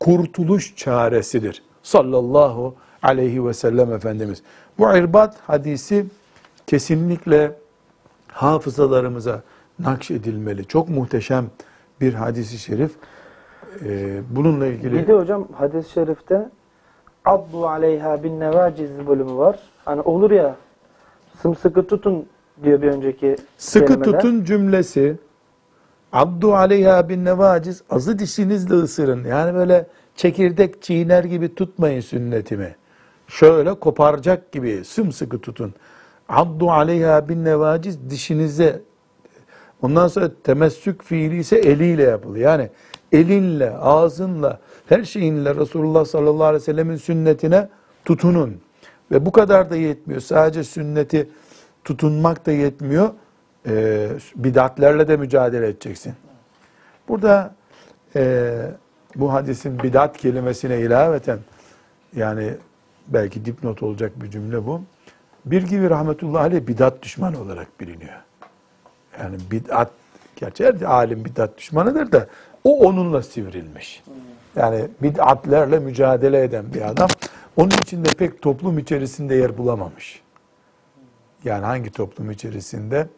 kurtuluş çaresidir. Sallallahu aleyhi ve sellem Efendimiz. Bu irbat hadisi kesinlikle hafızalarımıza nakşedilmeli. Çok muhteşem bir hadisi şerif. Ee, bununla ilgili Bir de hocam hadis-i şerifte Abdu aleyha bin nevaciz bölümü var. Hani olur ya sımsıkı tutun diyor bir önceki sıkı kelimede. tutun cümlesi Abdu aleyha bin nevaciz azı dişinizle ısırın. Yani böyle çekirdek çiğner gibi tutmayın sünnetimi. Şöyle koparacak gibi sımsıkı tutun. Abdu aleyha bin nevaciz dişinize Ondan sonra temessük fiili ise eliyle yapılıyor. Yani elinle, ağzınla, her şeyinle Resulullah sallallahu aleyhi ve sellemin sünnetine tutunun. Ve bu kadar da yetmiyor. Sadece sünneti tutunmak da yetmiyor. Ee, bidatlerle de mücadele edeceksin. Burada e, bu hadisin bidat kelimesine ilaveten yani belki dipnot olacak bir cümle bu. Bir gibi rahmetullahi aleyh bidat düşmanı olarak biliniyor. Yani bid'at, gerçi her alim bid'at düşmanıdır da o onunla sivrilmiş. Yani bid'atlerle mücadele eden bir adam. Onun için de pek toplum içerisinde yer bulamamış. Yani hangi toplum içerisinde?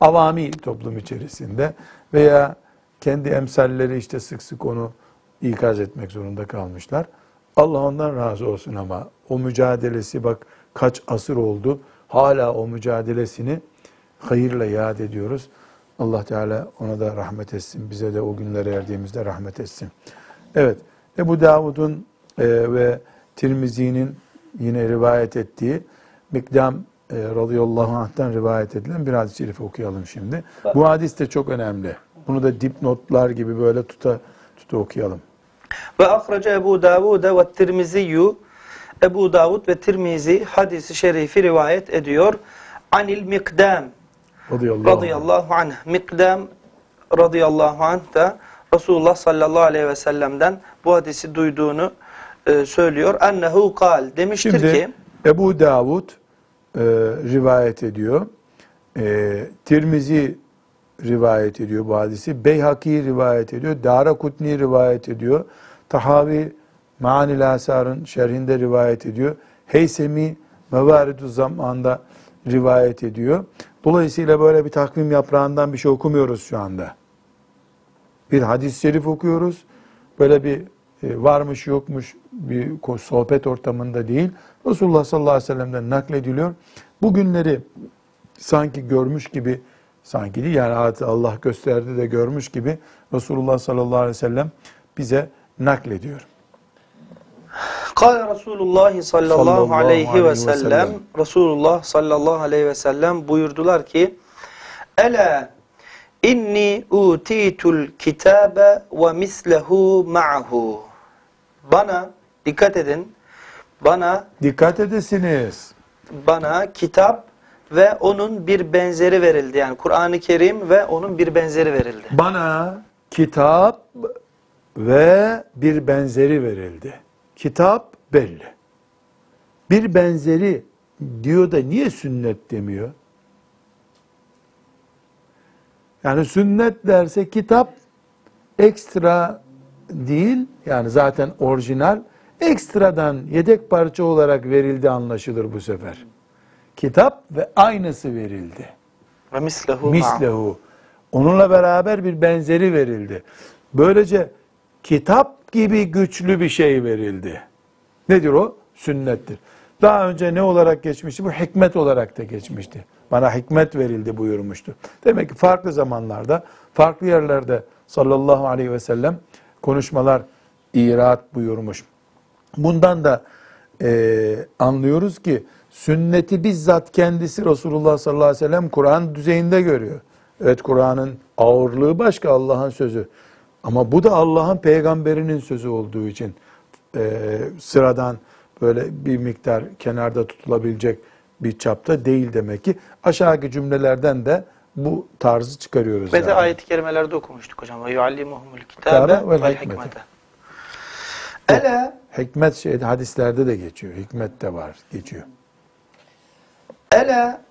Avami toplum içerisinde veya kendi emsalleri işte sık sık onu ikaz etmek zorunda kalmışlar. Allah ondan razı olsun ama o mücadelesi bak kaç asır oldu. Hala o mücadelesini hayırla yad ediyoruz. Allah Teala ona da rahmet etsin. Bize de o günlere erdiğimizde rahmet etsin. Evet, Ebu Davud'un e, ve Tirmizi'nin yine rivayet ettiği Mikdam e, radıyallahu anh'tan rivayet edilen bir hadis-i şerif okuyalım şimdi. Bu hadis de çok önemli. Bunu da dipnotlar gibi böyle tuta tuta okuyalım. Ve ahrece Ebu Davud ve Tirmiziyyü Ebu Davud ve Tirmizi hadisi şerifi rivayet ediyor. Anil Mikdam Radıyallahu anh. radıyallahu anh. Mikdam radıyallahu anh da Resulullah sallallahu aleyhi ve sellem'den bu hadisi duyduğunu e, söylüyor. Ennehu kal demiştir Şimdi ki Ebu Davud e, rivayet ediyor. E, Tirmizi rivayet ediyor bu hadisi. Beyhaki rivayet ediyor. Dara Kutni rivayet ediyor. Tahavi Ma'anil Asar'ın şerhinde rivayet ediyor. Heysemi Mevaridü Zaman'da rivayet ediyor. Dolayısıyla böyle bir takvim yaprağından bir şey okumuyoruz şu anda. Bir hadis-i şerif okuyoruz. Böyle bir varmış yokmuş bir sohbet ortamında değil. Resulullah sallallahu aleyhi ve sellem'den naklediliyor. Bu günleri sanki görmüş gibi sanki değil yani Allah gösterdi de görmüş gibi Resulullah sallallahu aleyhi ve sellem bize naklediyor. Kale Resulullah sallallahu aleyhi ve sellem. Resulullah sallallahu aleyhi ve sellem buyurdular ki Ela inni utitul kitabe ve mislehu ma'hu Bana dikkat edin Bana Dikkat edesiniz. bana kitap ve onun bir benzeri verildi. Yani Kur'an-ı Kerim ve onun bir benzeri verildi. Bana kitap ve bir benzeri verildi. Kitap belli. Bir benzeri diyor da niye sünnet demiyor? Yani sünnet derse kitap ekstra değil yani zaten orijinal ekstradan yedek parça olarak verildi anlaşılır bu sefer. Kitap ve aynısı verildi. Ve mislehu. Mislehu. Onunla beraber bir benzeri verildi. Böylece kitap gibi güçlü bir şey verildi. Nedir o? Sünnettir. Daha önce ne olarak geçmişti? Bu hikmet olarak da geçmişti. Bana hikmet verildi buyurmuştu. Demek ki farklı zamanlarda, farklı yerlerde sallallahu aleyhi ve sellem konuşmalar irat buyurmuş. Bundan da e, anlıyoruz ki sünneti bizzat kendisi Resulullah sallallahu aleyhi ve sellem Kur'an düzeyinde görüyor. Evet Kur'an'ın ağırlığı başka Allah'ın sözü. Ama bu da Allah'ın peygamberinin sözü olduğu için e, sıradan böyle bir miktar kenarda tutulabilecek bir çapta değil demek ki. Aşağıdaki cümlelerden de bu tarzı çıkarıyoruz. Ve de yani. ayet-i kerimelerde okumuştuk hocam. Ve yuallimuhumul Kitabe vel hikmete. Ela Hikmet şeyde hadislerde de geçiyor. Hikmet de var, geçiyor. Ela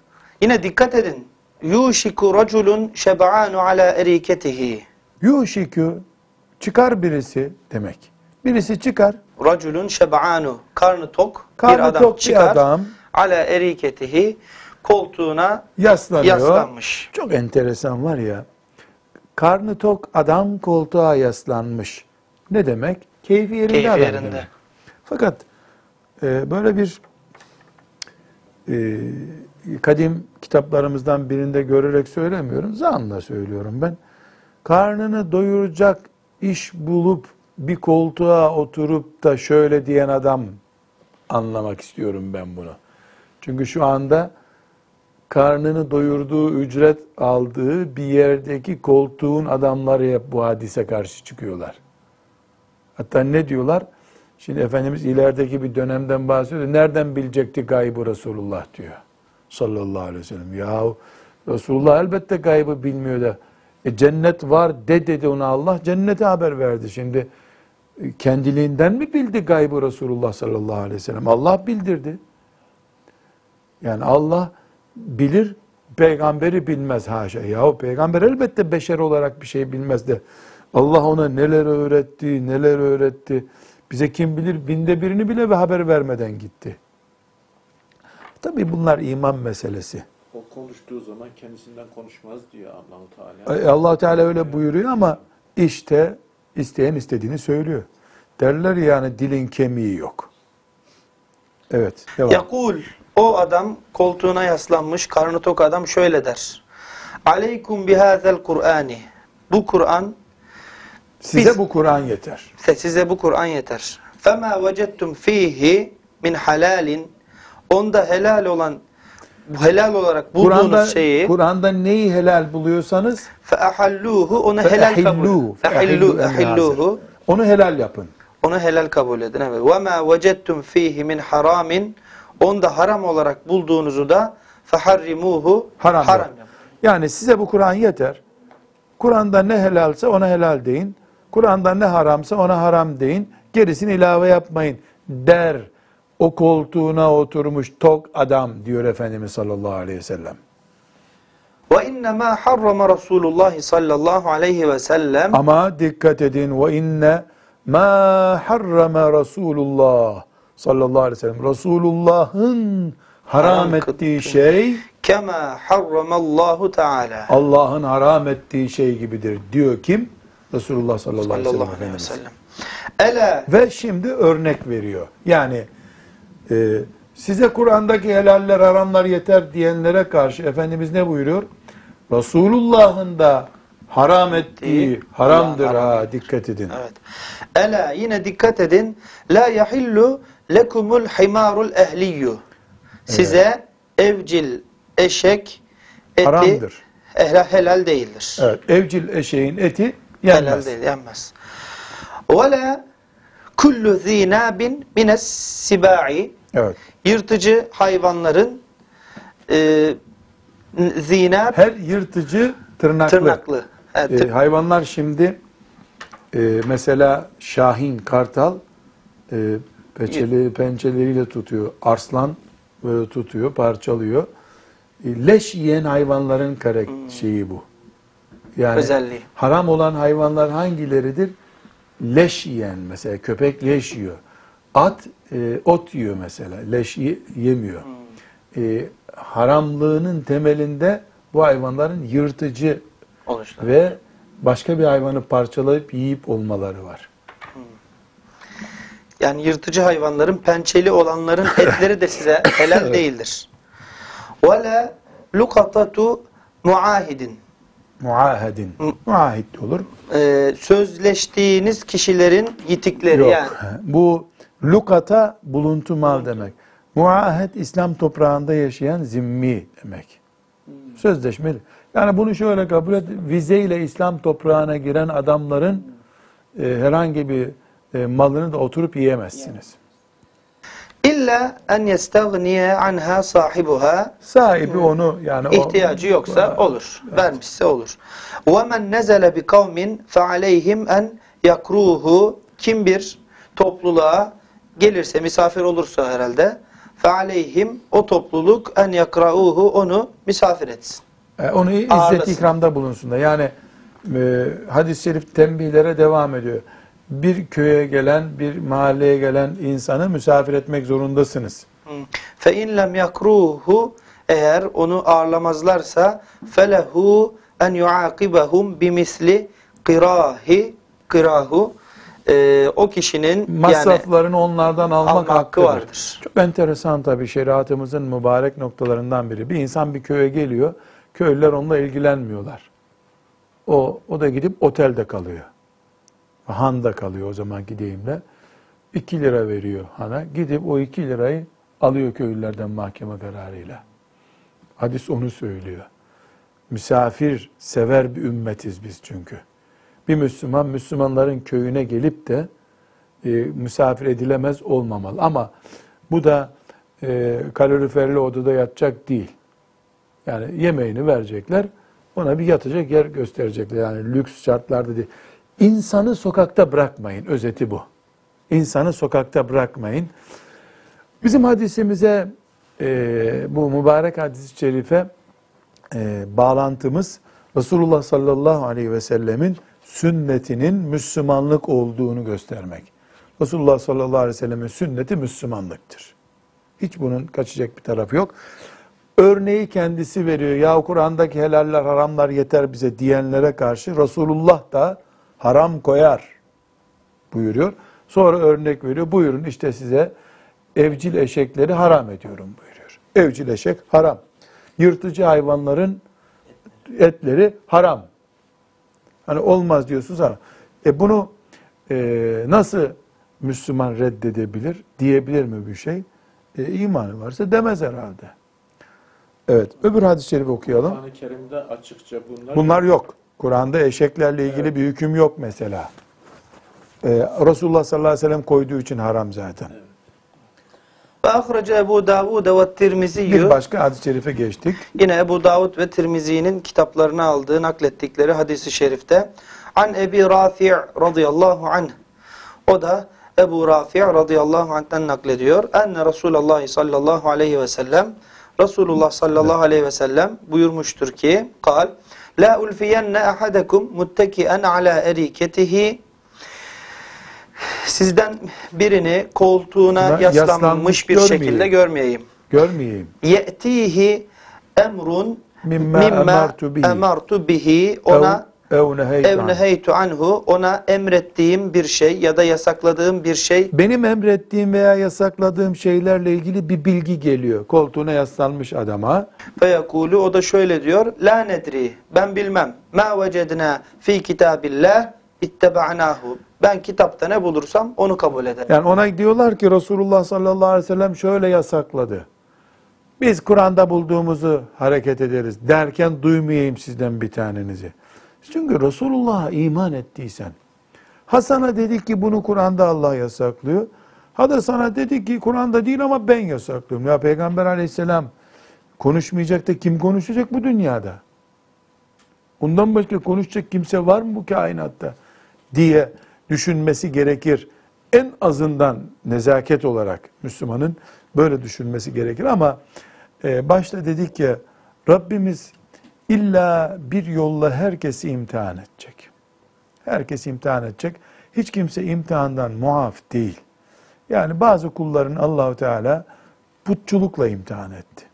yine dikkat edin. Yuşiku raculun şeb'anu ala eriketihi. Yuşikü çıkar birisi demek. Birisi çıkar. Raculun şeb'anu karnı tok Karnı bir adam tok bir çıkar. adam. Ala eriketihi koltuğuna Yaslanıyor. yaslanmış. Çok enteresan var ya. Karnı tok adam koltuğa yaslanmış. Ne demek? Keyfi yerinde Keyfi adam yerinde. demek. Fakat e, böyle bir e, kadim kitaplarımızdan birinde görerek söylemiyorum. Zanla söylüyorum ben. Karnını doyuracak iş bulup bir koltuğa oturup da şöyle diyen adam anlamak istiyorum ben bunu. Çünkü şu anda karnını doyurduğu, ücret aldığı bir yerdeki koltuğun adamları hep bu hadise karşı çıkıyorlar. Hatta ne diyorlar? Şimdi Efendimiz ilerideki bir dönemden bahsediyor. Nereden bilecekti gaybı Resulullah diyor. Sallallahu aleyhi ve sellem. Yahu Resulullah elbette gaybı bilmiyor da. E, cennet var de dedi ona Allah. Cennete haber verdi. Şimdi e, kendiliğinden mi bildi gaybı Resulullah sallallahu aleyhi ve sellem? Allah bildirdi. Yani Allah bilir, peygamberi bilmez haşa. Yahu peygamber elbette beşer olarak bir şey bilmez de Allah ona neler öğretti, neler öğretti. Bize kim bilir binde birini bile ve haber vermeden gitti. Tabii bunlar iman meselesi. O konuştuğu zaman kendisinden konuşmaz diyor Allahu Teala. E, allah Teala öyle buyuruyor ama işte isteyen istediğini söylüyor. Derler yani dilin kemiği yok. Evet, devam. Yakul o adam koltuğuna yaslanmış karnı tok adam şöyle der. Aleykum bihazel Kur'ani. Bu Kur'an Size biz- bu Kur'an yeter. size bu Kur'an yeter. Fema vecettum fihi min halalin onda helal olan bu helal olarak bulduğunuz Kur'an'da şeyi Kur'an'da neyi helal buluyorsanız feahalluhu onu helal kabul ehilluhu onu helal yapın. onu helal kabul edin. Evet. Ve ma vecettum fihi min haramin onda haram olarak bulduğunuzu da feharrimuhu Haram, haram yapın. Yani size bu Kur'an yeter. Kur'an'da ne helalse ona helal deyin. Kur'an'da ne haramsa ona haram deyin. Gerisini ilave yapmayın der. O koltuğuna oturmuş tok adam diyor Efendimiz sallallahu aleyhi ve sellem. Ve innemâ harrama Resulullah sallallahu aleyhi ve sellem Ama dikkat edin ve inne ma harrama Resulullah sallallahu aleyhi ve sellem. Resulullah'ın haram ettiği şey kema harramallahu teala Allah'ın haram ettiği şey gibidir diyor kim? Resulullah sallallahu, aleyhi ve sellem aleyhi ve sellem. Ela Ve şimdi örnek veriyor. Yani e, size Kur'an'daki helaller haramlar yeter diyenlere karşı Efendimiz ne buyuruyor? Resulullah'ın da haram ettiği haramdır ha dikkat edin. evet. Ela yine dikkat edin. La yahillu lekumul himarul ehliyyu. Size evcil eşek eti Haramdır. helal, helal değildir. Evet, evcil eşeğin eti Helal yenmez. değil, yenmez. Ve la kullu zinabin mines sibai Evet. yırtıcı hayvanların e, zinab Her yırtıcı tırnaklı. tırnaklı. Evet, Ee, tır- hayvanlar şimdi e, mesela şahin, kartal e, peçeli, pençeleriyle tutuyor. Arslan böyle tutuyor, parçalıyor. E, leş yiyen hayvanların karek şeyi bu. Yani Hmm. Özelliği. haram olan hayvanlar hangileridir? Leş yiyen mesela köpek leş yiyor. At e, ot yiyor mesela. Leş ye- yemiyor. Hmm. E, haramlığının temelinde bu hayvanların yırtıcı oluşlar. ve başka bir hayvanı parçalayıp yiyip olmaları var. Yani yırtıcı hayvanların pençeli olanların etleri de size helal değildir. Ve lukatatu muahidin. Muahedin. Muahit olur. Ee, sözleştiğiniz kişilerin yitikleri Yok. yani. Bu lukata buluntu mal demek. Muahed İslam toprağında yaşayan zimmi demek. Sözleşmeli. Yani bunu şöyle kabul et. Vizeyle İslam toprağına giren adamların e, herhangi bir e, malını da oturup yiyemezsiniz. İlla en yestagniye anha sahibuha Sahibi onu yani o- ihtiyacı yoksa olur. Vermişse olur. Ve men nezele bi kavmin fe aleyhim en yakruhu kim bir topluluğa gelirse misafir olursa herhalde fe aleyhim o topluluk en yakrauhu onu misafir etsin. E, Onu izzet ikramda bulunsun da. Yani e, hadis-i şerif tembihlere devam ediyor. Bir köye gelen, bir mahalleye gelen insanı misafir etmek zorundasınız. Fe in lem yakruhu eğer onu ağırlamazlarsa felehu en yuakibahum bimisli qirahi qirahu Ee, o kişinin yani Masraflarını onlardan almak, alma hakkı vardır. Çok enteresan tabii şeriatımızın mübarek noktalarından biri. Bir insan bir köye geliyor, köylüler onunla ilgilenmiyorlar. O, o da gidip otelde kalıyor. Han'da kalıyor o zamanki deyimle. 2 lira veriyor hana. Gidip o 2 lirayı alıyor köylülerden mahkeme kararıyla. Hadis onu söylüyor. Misafir sever bir ümmetiz biz çünkü. Bir Müslüman Müslümanların köyüne gelip de e, misafir edilemez olmamalı. Ama bu da e, kaloriferli odada yatacak değil. Yani yemeğini verecekler, ona bir yatacak yer gösterecekler. Yani lüks şartlarda değil. İnsanı sokakta bırakmayın, özeti bu. İnsanı sokakta bırakmayın. Bizim hadisimize, e, bu mübarek hadis-i şerife e, bağlantımız Resulullah sallallahu aleyhi ve sellemin sünnetinin Müslümanlık olduğunu göstermek. Resulullah sallallahu aleyhi ve sellemin sünneti Müslümanlıktır. Hiç bunun kaçacak bir tarafı yok. Örneği kendisi veriyor. Ya Kur'an'daki helaller haramlar yeter bize diyenlere karşı Resulullah da haram koyar buyuruyor. Sonra örnek veriyor. Buyurun işte size evcil eşekleri haram ediyorum buyuruyor. Evcil eşek haram. Yırtıcı hayvanların etleri haram. Hani olmaz diyorsunuz ama e bunu e, nasıl Müslüman reddedebilir? Diyebilir mi bir şey? E, imanı varsa demez herhalde. Evet. Öbür hadis-i şerifi okuyalım. Kur'an-ı Kerim'de açıkça bunlar, Bunlar yok. Kur'an'da eşeklerle ilgili bir hüküm yok mesela. E, Resulullah sallallahu aleyhi ve sellem koyduğu için haram zaten. Ve ahrece Ebu Davud ve Tirmizi Bir başka hadis-i şerife geçtik. Yine Ebu Davud ve Tirmizi'nin kitaplarına aldığı, naklettikleri hadisi şerifte An Ebi Rafi' radıyallahu anh O da Ebu Rafi' radıyallahu anh'ten naklediyor. Enne Resulullah sallallahu aleyhi ve sellem Resulullah sallallahu aleyhi ve sellem buyurmuştur ki kal La ulfiyenne ahadekum mutteki'en ala eriketihi Sizden birini koltuğuna Buna yaslanmış bir görmeyeyim. şekilde görmeyeyim. Görmeyeyim. ye'tihi emrun mimma emartu bihi. emartu bihi ona ev, ev neheytu ev an. neheytu anhu ona emrettiğim bir şey ya da yasakladığım bir şey Benim emrettiğim veya yasakladığım şeylerle ilgili bir bilgi geliyor. Koltuğuna yaslanmış adama. feyekulu o da şöyle diyor la nedri ben bilmem ma vecedna fi kitabillah ittaba'nahu ben kitapta ne bulursam onu kabul ederim. Yani ona diyorlar ki Resulullah sallallahu aleyhi ve sellem şöyle yasakladı. Biz Kur'an'da bulduğumuzu hareket ederiz derken duymayayım sizden bir tanenizi. Çünkü Resulullah'a iman ettiysen, Ha sana dedik ki bunu Kur'an'da Allah yasaklıyor. Ha da sana dedik ki Kur'an'da değil ama ben yasaklıyorum. Ya Peygamber aleyhisselam konuşmayacak da kim konuşacak bu dünyada? Ondan başka konuşacak kimse var mı bu kainatta? diye düşünmesi gerekir. En azından nezaket olarak Müslümanın böyle düşünmesi gerekir ama e, başta dedik ya Rabbimiz illa bir yolla herkesi imtihan edecek. Herkesi imtihan edecek. Hiç kimse imtihandan muaf değil. Yani bazı kulların Allahu Teala putçulukla imtihan etti.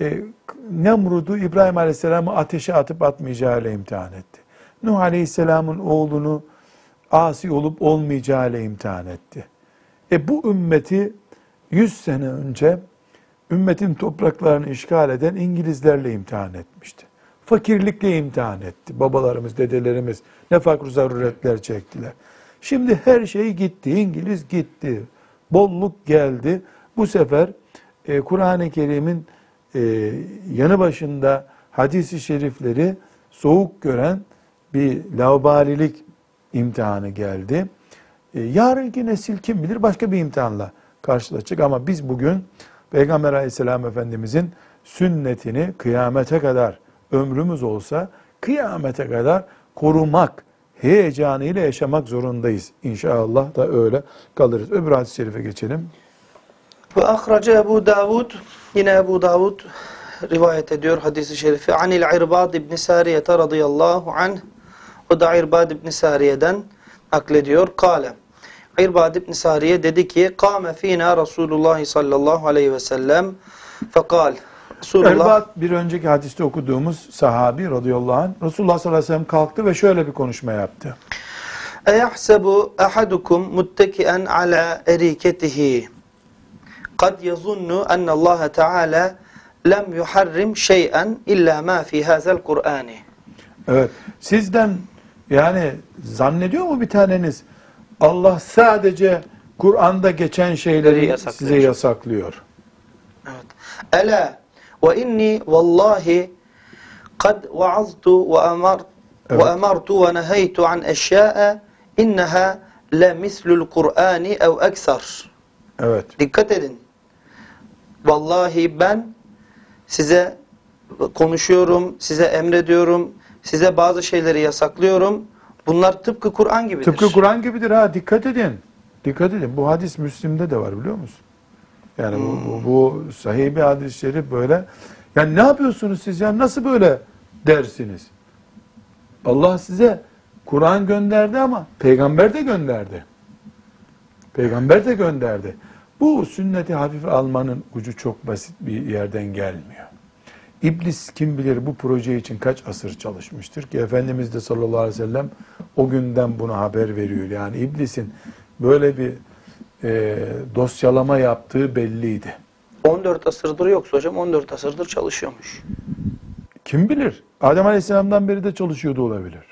E, Nemrud'u İbrahim Aleyhisselam'ı ateşe atıp atmayacağıyla imtihan etti. Nuh Aleyhisselam'ın oğlunu asi olup olmayacağıyla imtihan etti. E bu ümmeti 100 sene önce ümmetin topraklarını işgal eden İngilizlerle imtihan etmişti. Fakirlikle imtihan etti. Babalarımız, dedelerimiz ne fakr zaruretler çektiler. Şimdi her şey gitti. İngiliz gitti. Bolluk geldi. Bu sefer e, Kur'an-ı Kerim'in e, yanı başında hadisi şerifleri soğuk gören bir laubalilik imtihanı geldi. E, yarınki nesil kim bilir başka bir imtihanla karşılaşacak ama biz bugün Peygamber aleyhisselam efendimizin sünnetini kıyamete kadar ömrümüz olsa kıyamete kadar korumak heyecanıyla yaşamak zorundayız. İnşallah da öyle kalırız. Öbür hadis-i şerife geçelim. Ve ahraca Ebu Davud, yine Ebu Davud rivayet ediyor hadisi şerifi. Anil İrbad ibn Sariye radıyallahu anh. O da İrbad ibn Sariye'den naklediyor. Kale. İrbad ibn Sariye dedi ki, Kâme fînâ Resulullah sallallahu aleyhi ve sellem fekal. Resulullah, Elbat bir önceki hadiste okuduğumuz sahabi radıyallahu anh Resulullah sallallahu aleyhi ve sellem kalktı ve şöyle bir konuşma yaptı. Eyahsebu ahadukum muttekien ala eriketihi kad yazunnu Allah Teala lem yuharrim şey'en illa ma fi hazel Kur'ani. Evet. Sizden yani zannediyor mu bir taneniz Allah sadece Kur'an'da geçen şeyleri yasaklıyor. size yasaklıyor. Evet. Ela ve inni vallahi kad vaaztu ve amar Evet. ve amartu ve nehaytu an eşya'a innaha la mislul Kur'ani ev ekser. Evet. Dikkat edin. Vallahi ben size konuşuyorum, size emrediyorum, size bazı şeyleri yasaklıyorum. Bunlar tıpkı Kur'an gibidir. Tıpkı Kur'an gibidir ha dikkat edin. Dikkat edin. Bu hadis Müslim'de de var biliyor musun? Yani bu, bu, bu sahih bir hadis-i şerif böyle. Yani ne yapıyorsunuz siz ya? Nasıl böyle dersiniz? Allah size Kur'an gönderdi ama peygamber de gönderdi. Peygamber de gönderdi. Bu sünneti hafife almanın ucu çok basit bir yerden gelmiyor. İblis kim bilir bu proje için kaç asır çalışmıştır ki Efendimiz de sallallahu aleyhi ve sellem o günden bunu haber veriyor. Yani iblisin böyle bir e, dosyalama yaptığı belliydi. 14 asırdır yoksa hocam 14 asırdır çalışıyormuş. Kim bilir? Adem aleyhisselamdan beri de çalışıyordu olabilir.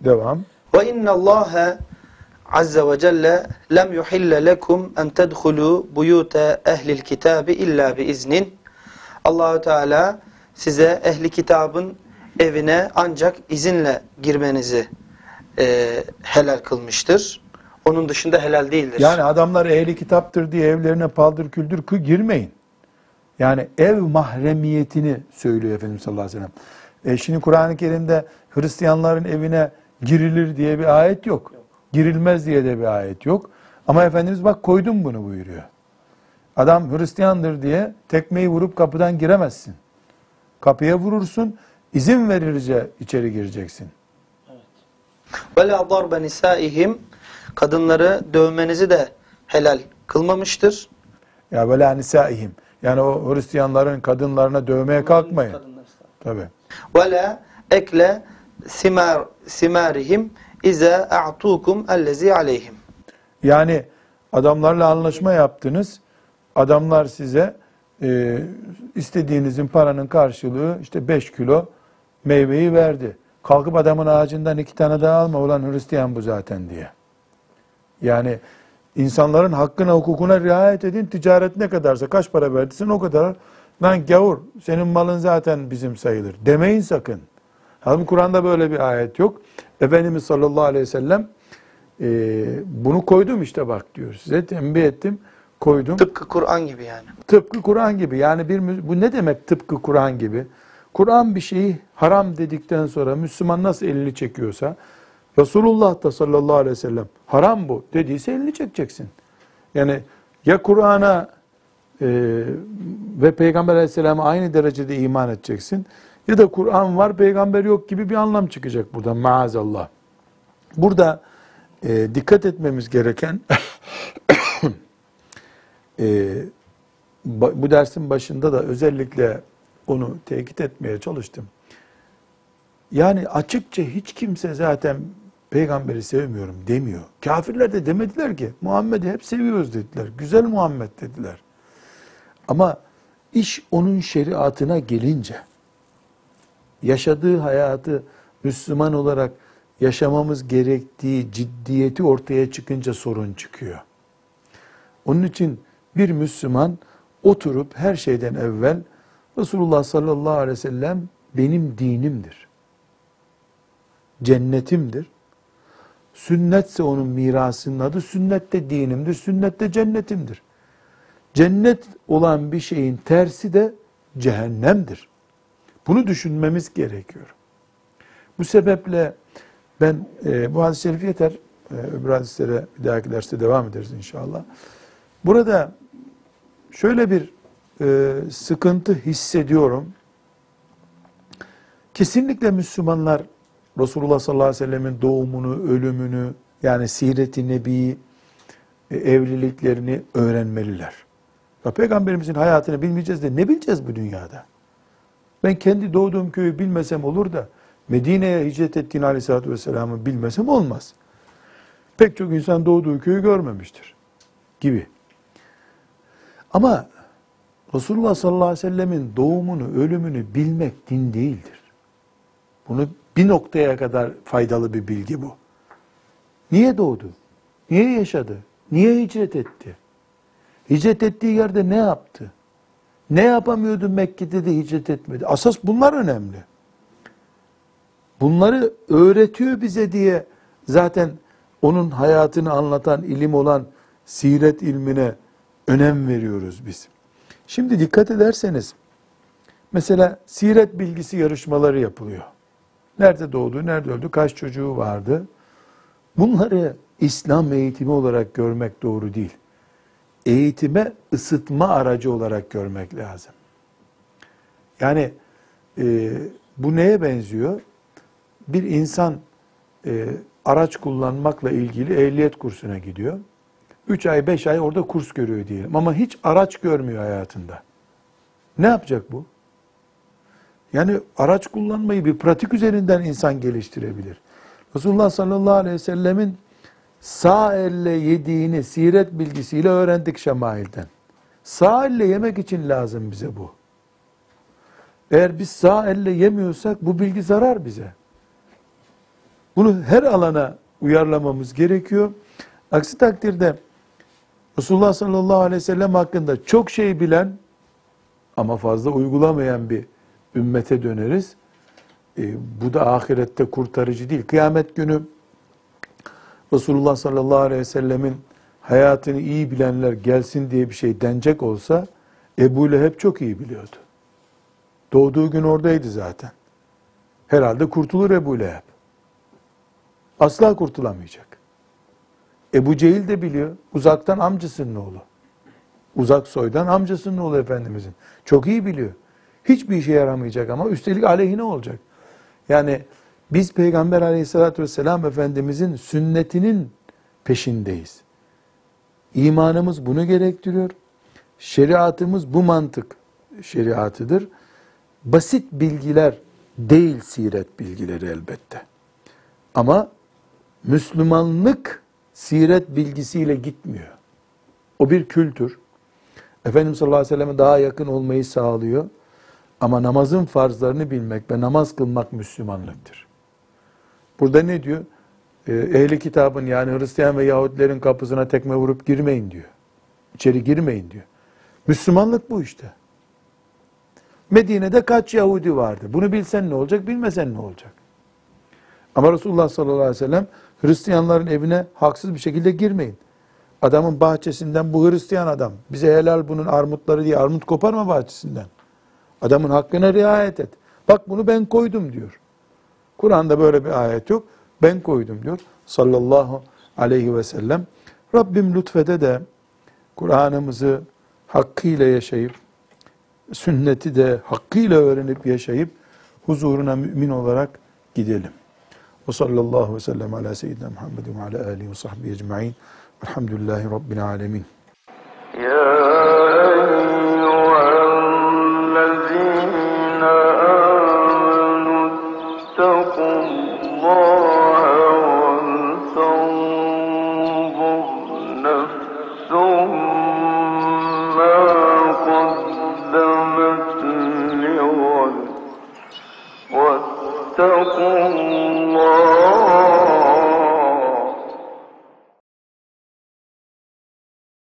Devam. Ve inna Allah azze ve celle lem yuhille lekum en tedhulu buyute ehlil kitabi illa bi iznin. Allahu Teala size ehli kitabın evine ancak izinle girmenizi e, helal kılmıştır. Onun dışında helal değildir. Yani adamlar ehli kitaptır diye evlerine paldır küldür kı girmeyin. Yani ev mahremiyetini söylüyor Efendimiz sallallahu aleyhi ve sellem. E şimdi Kur'an-ı Kerim'de Hristiyanların evine girilir diye bir ayet yok. Girilmez diye de bir ayet yok. Ama Efendimiz bak koydum bunu buyuruyor. Adam Hristiyandır diye tekmeyi vurup kapıdan giremezsin. Kapıya vurursun, izin verirce içeri gireceksin. Ve la darbe nisaihim kadınları dövmenizi de helal kılmamıştır. Ya böyle nisaihim. Yani o Hristiyanların kadınlarına dövmeye kalkmayın. Tabii. Ve la ekle simar simarihim ize a'tukum ellezi aleyhim. Yani adamlarla anlaşma yaptınız. Adamlar size e, istediğinizin paranın karşılığı işte 5 kilo meyveyi verdi. Kalkıp adamın ağacından iki tane daha alma ulan Hristiyan bu zaten diye. Yani insanların hakkına hukukuna riayet edin. Ticaret ne kadarsa kaç para verdiysen o kadar. Lan gavur senin malın zaten bizim sayılır. Demeyin sakın. Halbuki Kur'an'da böyle bir ayet yok. Efendimiz sallallahu aleyhi ve sellem e, bunu koydum işte bak diyor. Size tembih ettim, koydum. Tıpkı Kur'an gibi yani. Tıpkı Kur'an gibi. Yani bir bu ne demek tıpkı Kur'an gibi? Kur'an bir şeyi haram dedikten sonra Müslüman nasıl elini çekiyorsa Resulullah da sallallahu aleyhi ve sellem haram bu dediyse elini çekeceksin. Yani ya Kur'an'a e, ve Peygamber aleyhisselama aynı derecede iman edeceksin ya da Kur'an var peygamber yok gibi bir anlam çıkacak buradan maazallah. Burada e, dikkat etmemiz gereken e, bu dersin başında da özellikle onu tekit etmeye çalıştım. Yani açıkça hiç kimse zaten peygamberi sevmiyorum demiyor. Kafirler de demediler ki Muhammed'i hep seviyoruz dediler. Güzel Muhammed dediler. Ama iş onun şeriatına gelince yaşadığı hayatı Müslüman olarak yaşamamız gerektiği ciddiyeti ortaya çıkınca sorun çıkıyor. Onun için bir Müslüman oturup her şeyden evvel Resulullah sallallahu aleyhi ve sellem benim dinimdir. Cennetimdir. Sünnetse onun mirasının adı sünnet de dinimdir, sünnet de cennetimdir. Cennet olan bir şeyin tersi de cehennemdir. Bunu düşünmemiz gerekiyor. Bu sebeple ben e, bu hadis-i şerif yeter. E, öbür hadislere bir dahaki derste devam ederiz inşallah. Burada şöyle bir e, sıkıntı hissediyorum. Kesinlikle Müslümanlar Resulullah sallallahu aleyhi ve sellemin doğumunu, ölümünü, yani siret-i nebi, e, evliliklerini öğrenmeliler. Ya Peygamberimizin hayatını bilmeyeceğiz de ne bileceğiz bu dünyada? Ben kendi doğduğum köyü bilmesem olur da Medine'ye hicret ettiğini aleyhissalatü vesselam'ı bilmesem olmaz. Pek çok insan doğduğu köyü görmemiştir gibi. Ama Resulullah sallallahu aleyhi ve sellemin doğumunu, ölümünü bilmek din değildir. Bunu bir noktaya kadar faydalı bir bilgi bu. Niye doğdu? Niye yaşadı? Niye hicret etti? Hicret ettiği yerde ne yaptı? Ne yapamıyordu Mekke'de de hicret etmedi? Asas bunlar önemli. Bunları öğretiyor bize diye zaten onun hayatını anlatan ilim olan siret ilmine önem veriyoruz biz. Şimdi dikkat ederseniz mesela siret bilgisi yarışmaları yapılıyor. Nerede doğdu, nerede öldü, kaç çocuğu vardı? Bunları İslam eğitimi olarak görmek doğru değil. Eğitime ısıtma aracı olarak görmek lazım. Yani e, bu neye benziyor? Bir insan e, araç kullanmakla ilgili ehliyet kursuna gidiyor. 3 ay 5 ay orada kurs görüyor diyelim ama hiç araç görmüyor hayatında. Ne yapacak bu? Yani araç kullanmayı bir pratik üzerinden insan geliştirebilir. Resulullah sallallahu aleyhi ve sellemin sağ elle yediğini siret bilgisiyle öğrendik şemailden. Sağ elle yemek için lazım bize bu. Eğer biz sağ elle yemiyorsak bu bilgi zarar bize. Bunu her alana uyarlamamız gerekiyor. Aksi takdirde Resulullah sallallahu aleyhi ve sellem hakkında çok şey bilen ama fazla uygulamayan bir ümmete döneriz. E, bu da ahirette kurtarıcı değil. Kıyamet günü Resulullah sallallahu aleyhi ve sellemin hayatını iyi bilenler gelsin diye bir şey denecek olsa Ebu Leheb çok iyi biliyordu. Doğduğu gün oradaydı zaten. Herhalde kurtulur Ebu Leheb. Asla kurtulamayacak. Ebu Cehil de biliyor. Uzaktan amcasının oğlu. Uzak soydan amcasının oğlu Efendimizin. Çok iyi biliyor. Hiçbir işe yaramayacak ama üstelik aleyhine olacak. Yani biz Peygamber aleyhissalatü vesselam Efendimizin sünnetinin peşindeyiz. İmanımız bunu gerektiriyor. Şeriatımız bu mantık şeriatıdır. Basit bilgiler değil siret bilgileri elbette. Ama Müslümanlık siret bilgisiyle gitmiyor. O bir kültür. Efendimiz sallallahu aleyhi ve selleme daha yakın olmayı sağlıyor. Ama namazın farzlarını bilmek ve namaz kılmak Müslümanlıktır. Burada ne diyor? Ee, ehli kitabın yani Hristiyan ve Yahudilerin kapısına tekme vurup girmeyin diyor. İçeri girmeyin diyor. Müslümanlık bu işte. Medine'de kaç Yahudi vardı? Bunu bilsen ne olacak, bilmesen ne olacak? Ama Resulullah sallallahu aleyhi ve sellem Hristiyanların evine haksız bir şekilde girmeyin. Adamın bahçesinden bu Hristiyan adam. Bize helal bunun armutları diye armut koparma bahçesinden. Adamın hakkına riayet et. Bak bunu ben koydum diyor. Kur'an'da böyle bir ayet yok. Ben koydum diyor. Sallallahu aleyhi ve sellem. Rabbim lütfede de Kur'an'ımızı hakkıyla yaşayıp, sünneti de hakkıyla öğrenip yaşayıp, huzuruna mümin olarak gidelim. Ve sallallahu ve sellem ala seyyidina Muhammedin ve ala alihi ve sahbihi ecma'in. Velhamdülillahi Rabbil alemin. يا